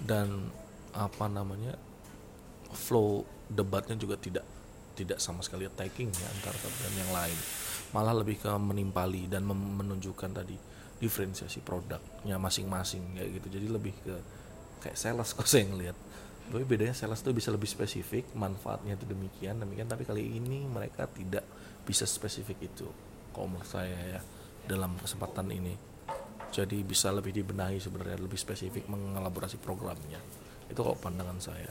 Dan apa namanya flow debatnya juga tidak tidak sama sekali attacking ya antara satu dan yang lain. Malah lebih ke menimpali dan menunjukkan tadi diferensiasi produknya masing-masing kayak gitu. Jadi lebih ke kayak sales kok saya ngelihat. Tapi bedanya sales itu bisa lebih spesifik manfaatnya itu demikian demikian. Tapi kali ini mereka tidak bisa spesifik itu kalau menurut saya ya dalam kesempatan ini jadi bisa lebih dibenahi sebenarnya lebih spesifik mengelaborasi programnya. Itu kalau pandangan saya.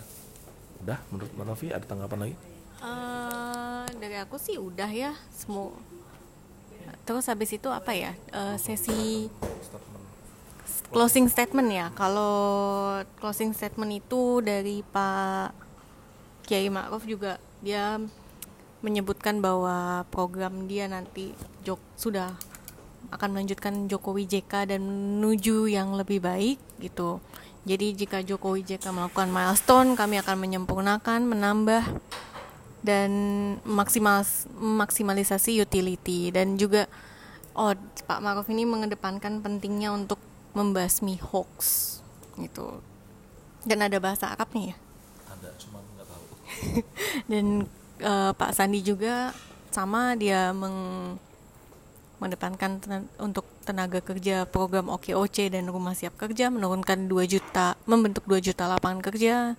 Udah menurut Mbak Novi ada tanggapan lagi? Uh, dari aku sih udah ya semua terus habis itu apa ya uh, sesi closing statement ya. Kalau closing statement itu dari Pak Kiai Ma'ruf juga dia menyebutkan bahwa program dia nanti Jok sudah akan melanjutkan Jokowi JK dan menuju yang lebih baik gitu. Jadi jika Jokowi JK melakukan milestone, kami akan menyempurnakan, menambah dan maksimal maksimalisasi utility. Dan juga oh Pak Maruf ini mengedepankan pentingnya untuk membasmi hoax gitu. Dan ada bahasa Arab nih ya? Ada cuma nggak tahu. Dan uh, Pak Sandi juga sama dia meng mendepankan ten untuk tenaga kerja program OKOC dan rumah siap kerja menurunkan 2 juta membentuk 2 juta lapangan kerja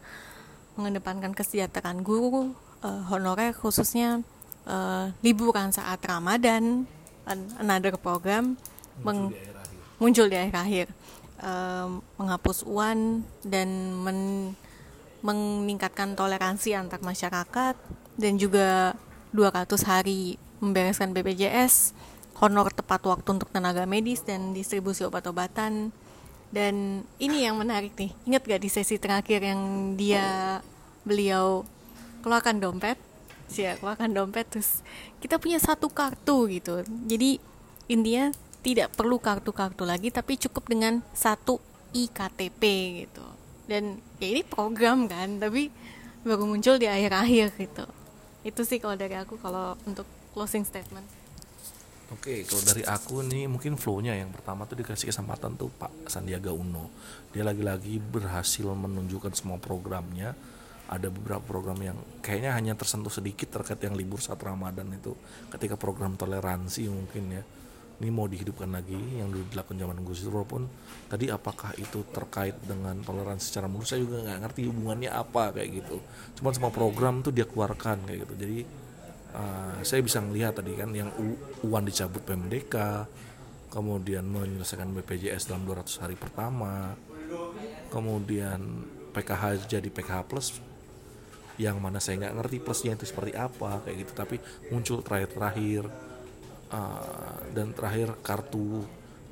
mengedepankan kesejahteraan guru uh, honorer khususnya uh, liburan saat Ramadan another program muncul, meng, di, akhir muncul di akhir-akhir uh, menghapus uan dan men meningkatkan toleransi antar masyarakat dan juga 200 hari membereskan BPJS honor tepat waktu untuk tenaga medis dan distribusi obat-obatan. Dan ini yang menarik nih. Ingat gak di sesi terakhir yang dia beliau keluarkan dompet? Sih keluarkan dompet terus kita punya satu kartu gitu. Jadi intinya tidak perlu kartu-kartu lagi tapi cukup dengan satu iktp gitu. Dan ya ini program kan tapi baru muncul di akhir-akhir gitu. Itu sih kalau dari aku kalau untuk closing statement Oke, kalau dari aku nih mungkin flownya yang pertama tuh dikasih kesempatan tuh Pak Sandiaga Uno. Dia lagi-lagi berhasil menunjukkan semua programnya. Ada beberapa program yang kayaknya hanya tersentuh sedikit terkait yang libur saat Ramadan itu ketika program toleransi mungkin ya. Ini mau dihidupkan lagi yang dulu dilakukan zaman Gus Dur walaupun tadi apakah itu terkait dengan toleransi secara mulus saya juga nggak ngerti hubungannya apa kayak gitu. Cuma semua program tuh dia keluarkan kayak gitu. Jadi uh, saya bisa melihat tadi kan yang uang dicabut PMDK kemudian menyelesaikan BPJS dalam 200 hari pertama kemudian PKH jadi PKH plus yang mana saya nggak ngerti plusnya itu seperti apa kayak gitu. Tapi muncul terakhir-terakhir uh, dan terakhir kartu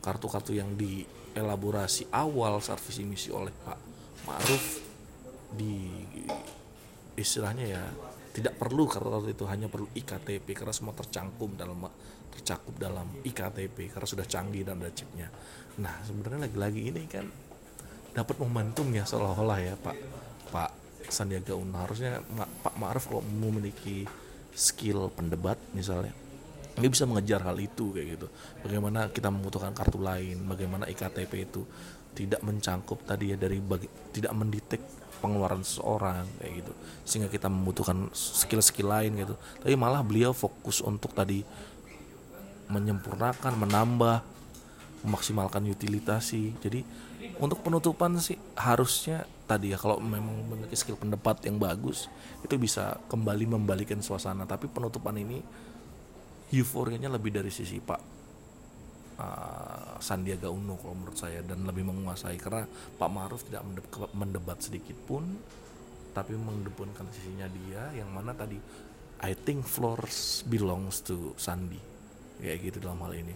kartu-kartu yang dielaborasi awal saat visi misi oleh Pak Ma'ruf di istilahnya ya tidak perlu kartu-kartu itu hanya perlu iktp karena semua tercangkum dalam tercakup dalam iktp karena sudah canggih dan ada chipnya. Nah sebenarnya lagi-lagi ini kan dapat momentum ya seolah-olah ya Pak. Pak Sandiaga Uno. Harusnya Pak Ma'ruf kalau memiliki skill pendebat misalnya dia bisa mengejar hal itu kayak gitu. Bagaimana kita membutuhkan kartu lain bagaimana iktp itu tidak mencangkup tadi ya dari bagi, tidak mendetek pengeluaran seseorang kayak gitu. Sehingga kita membutuhkan skill-skill lain gitu. Tapi malah beliau fokus untuk tadi menyempurnakan menambah memaksimalkan utilitasi. Jadi untuk penutupan sih harusnya tadi ya kalau memang memiliki skill pendapat yang bagus itu bisa kembali membalikan suasana. Tapi penutupan ini euforianya lebih dari sisi Pak uh, Sandiaga Uno kalau menurut saya dan lebih menguasai. Karena Pak Maruf tidak mendebat sedikit pun tapi mengedepankan sisinya dia yang mana tadi I think floors belongs to Sandi. Kayak gitu dalam hal ini.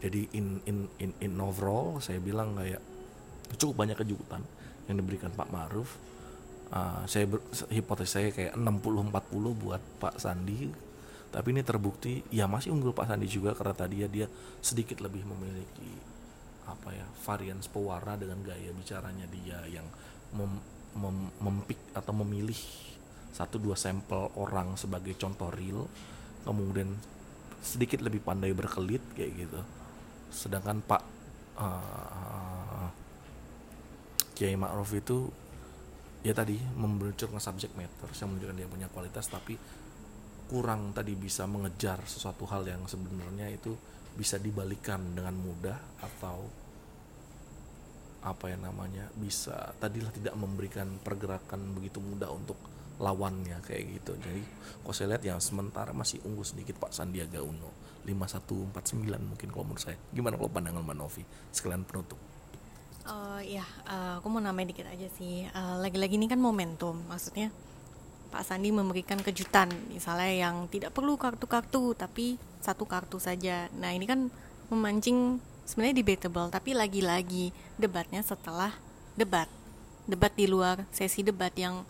Jadi in in in in overall saya bilang kayak cukup banyak kejutan yang diberikan Pak Maruf. Uh, saya ber, hipotesis saya kayak 60-40 buat Pak Sandi tapi ini terbukti ya masih unggul Pak Sandi juga karena tadi ya dia sedikit lebih memiliki apa ya varian pewarna dengan gaya bicaranya dia yang mem, mem, mempik atau memilih satu dua sampel orang sebagai contoh real kemudian sedikit lebih pandai berkelit kayak gitu. Sedangkan Pak uh, Kiai Ma'ruf itu ya tadi memunculkan subject matter yang menunjukkan dia punya kualitas tapi kurang tadi bisa mengejar sesuatu hal yang sebenarnya itu bisa dibalikan dengan mudah atau apa yang namanya bisa tadilah tidak memberikan pergerakan begitu mudah untuk lawannya kayak gitu. Jadi kalau saya lihat yang sementara masih unggul sedikit Pak Sandiaga Uno. 5149 mungkin kalau menurut saya. Gimana kalau pandangan Mbak Novi? Sekalian penutup. Uh, ya, uh, aku mau nambahin dikit aja sih. Uh, lagi-lagi ini kan momentum, maksudnya Pak Sandi memberikan kejutan, misalnya yang tidak perlu kartu-kartu, tapi satu kartu saja. Nah ini kan memancing sebenarnya debatable, tapi lagi-lagi debatnya setelah debat, debat di luar sesi debat yang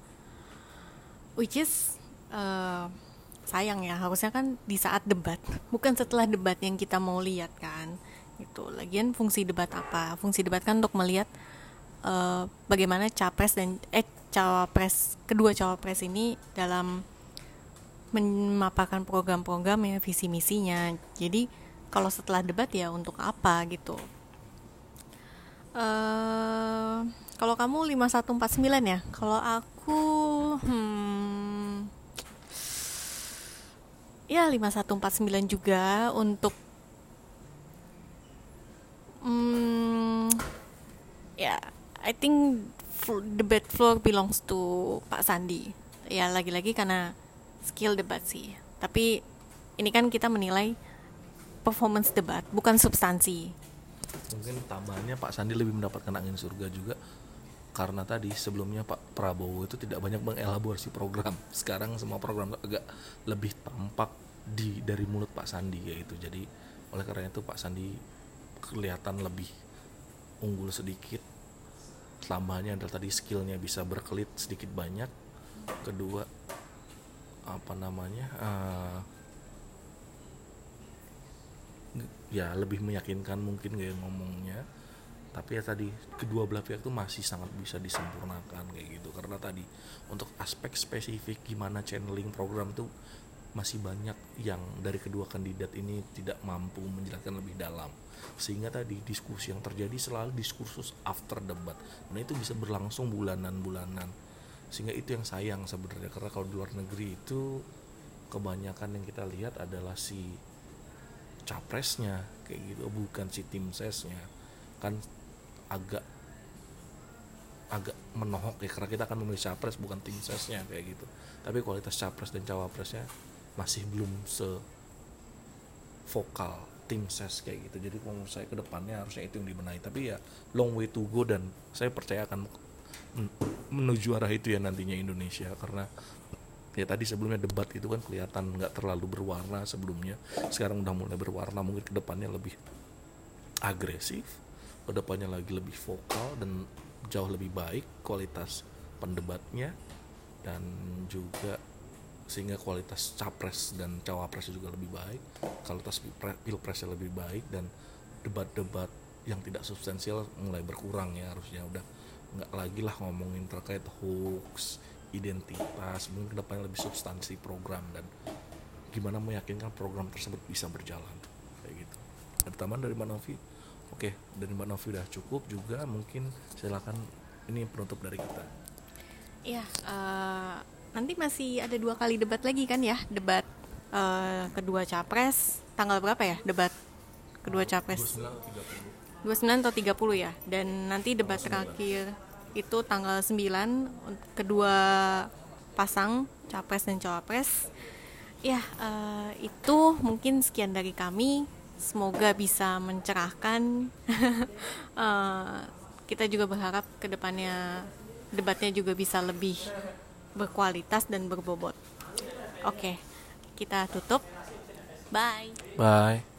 which is uh, sayang ya harusnya kan di saat debat bukan setelah debat yang kita mau lihat kan itu lagian fungsi debat apa? Fungsi debat kan untuk melihat uh, bagaimana capres dan eh cawapres kedua cawapres ini dalam memaparkan program-program ya visi misinya. Jadi kalau setelah debat ya untuk apa gitu? Uh, kalau kamu 5149 ya? Kalau aku hmm, ya 5149 juga untuk Hmm, ya, yeah, I think debate floor belongs to Pak Sandi. Ya lagi-lagi karena skill debat sih. Tapi ini kan kita menilai performance debat, bukan substansi. Mungkin tambahannya Pak Sandi lebih mendapatkan angin surga juga karena tadi sebelumnya Pak Prabowo itu tidak banyak mengelaborasi program. Sekarang semua program agak lebih tampak di dari mulut Pak Sandi yaitu. Jadi oleh karena itu Pak Sandi kelihatan lebih unggul sedikit tambahannya adalah tadi skillnya bisa berkelit sedikit banyak. Kedua apa namanya uh, ya lebih meyakinkan mungkin gaya ngomongnya. Tapi ya tadi kedua belah pihak itu masih sangat bisa disempurnakan kayak gitu. Karena tadi untuk aspek spesifik gimana channeling program tuh masih banyak yang dari kedua kandidat ini tidak mampu menjelaskan lebih dalam. Sehingga tadi diskusi yang terjadi selalu diskursus after debat. Nah itu bisa berlangsung bulanan-bulanan. Sehingga itu yang sayang sebenarnya. Karena kalau di luar negeri itu kebanyakan yang kita lihat adalah si capresnya kayak gitu bukan si tim sesnya. Kan agak agak menohok ya karena kita akan memilih capres bukan tim sesnya kayak gitu. Tapi kualitas capres dan cawapresnya masih belum se vokal tim ses kayak gitu. Jadi menurut saya ke depannya harusnya itu yang dibenahi. Tapi ya long way to go dan saya percaya akan menuju arah itu ya nantinya Indonesia. Karena ya tadi sebelumnya debat itu kan kelihatan nggak terlalu berwarna sebelumnya. Sekarang udah mulai berwarna mungkin ke depannya lebih agresif ke depannya lagi lebih vokal dan jauh lebih baik kualitas pendebatnya. Dan juga sehingga kualitas capres dan cawapres juga lebih baik kualitas pilpresnya lebih baik dan debat-debat yang tidak substansial mulai berkurang ya harusnya udah nggak lagi lah ngomongin terkait hoax identitas mungkin ke depannya lebih substansi program dan gimana meyakinkan program tersebut bisa berjalan kayak gitu. Tambahan dari Mbak Novi? Oke dari Mbak Novi udah cukup juga mungkin silakan ini penutup dari kita. Ya uh nanti masih ada dua kali debat lagi kan ya? Debat uh, kedua capres. Tanggal berapa ya debat kedua capres? 29 atau 30 ya? Dan nanti debat terakhir itu tanggal 9 kedua pasang capres dan cawapres. Ya uh, itu mungkin sekian dari kami. Semoga bisa mencerahkan. Uh, kita juga berharap ke depannya debatnya juga bisa lebih berkualitas dan berbobot. Oke, kita tutup. Bye. Bye.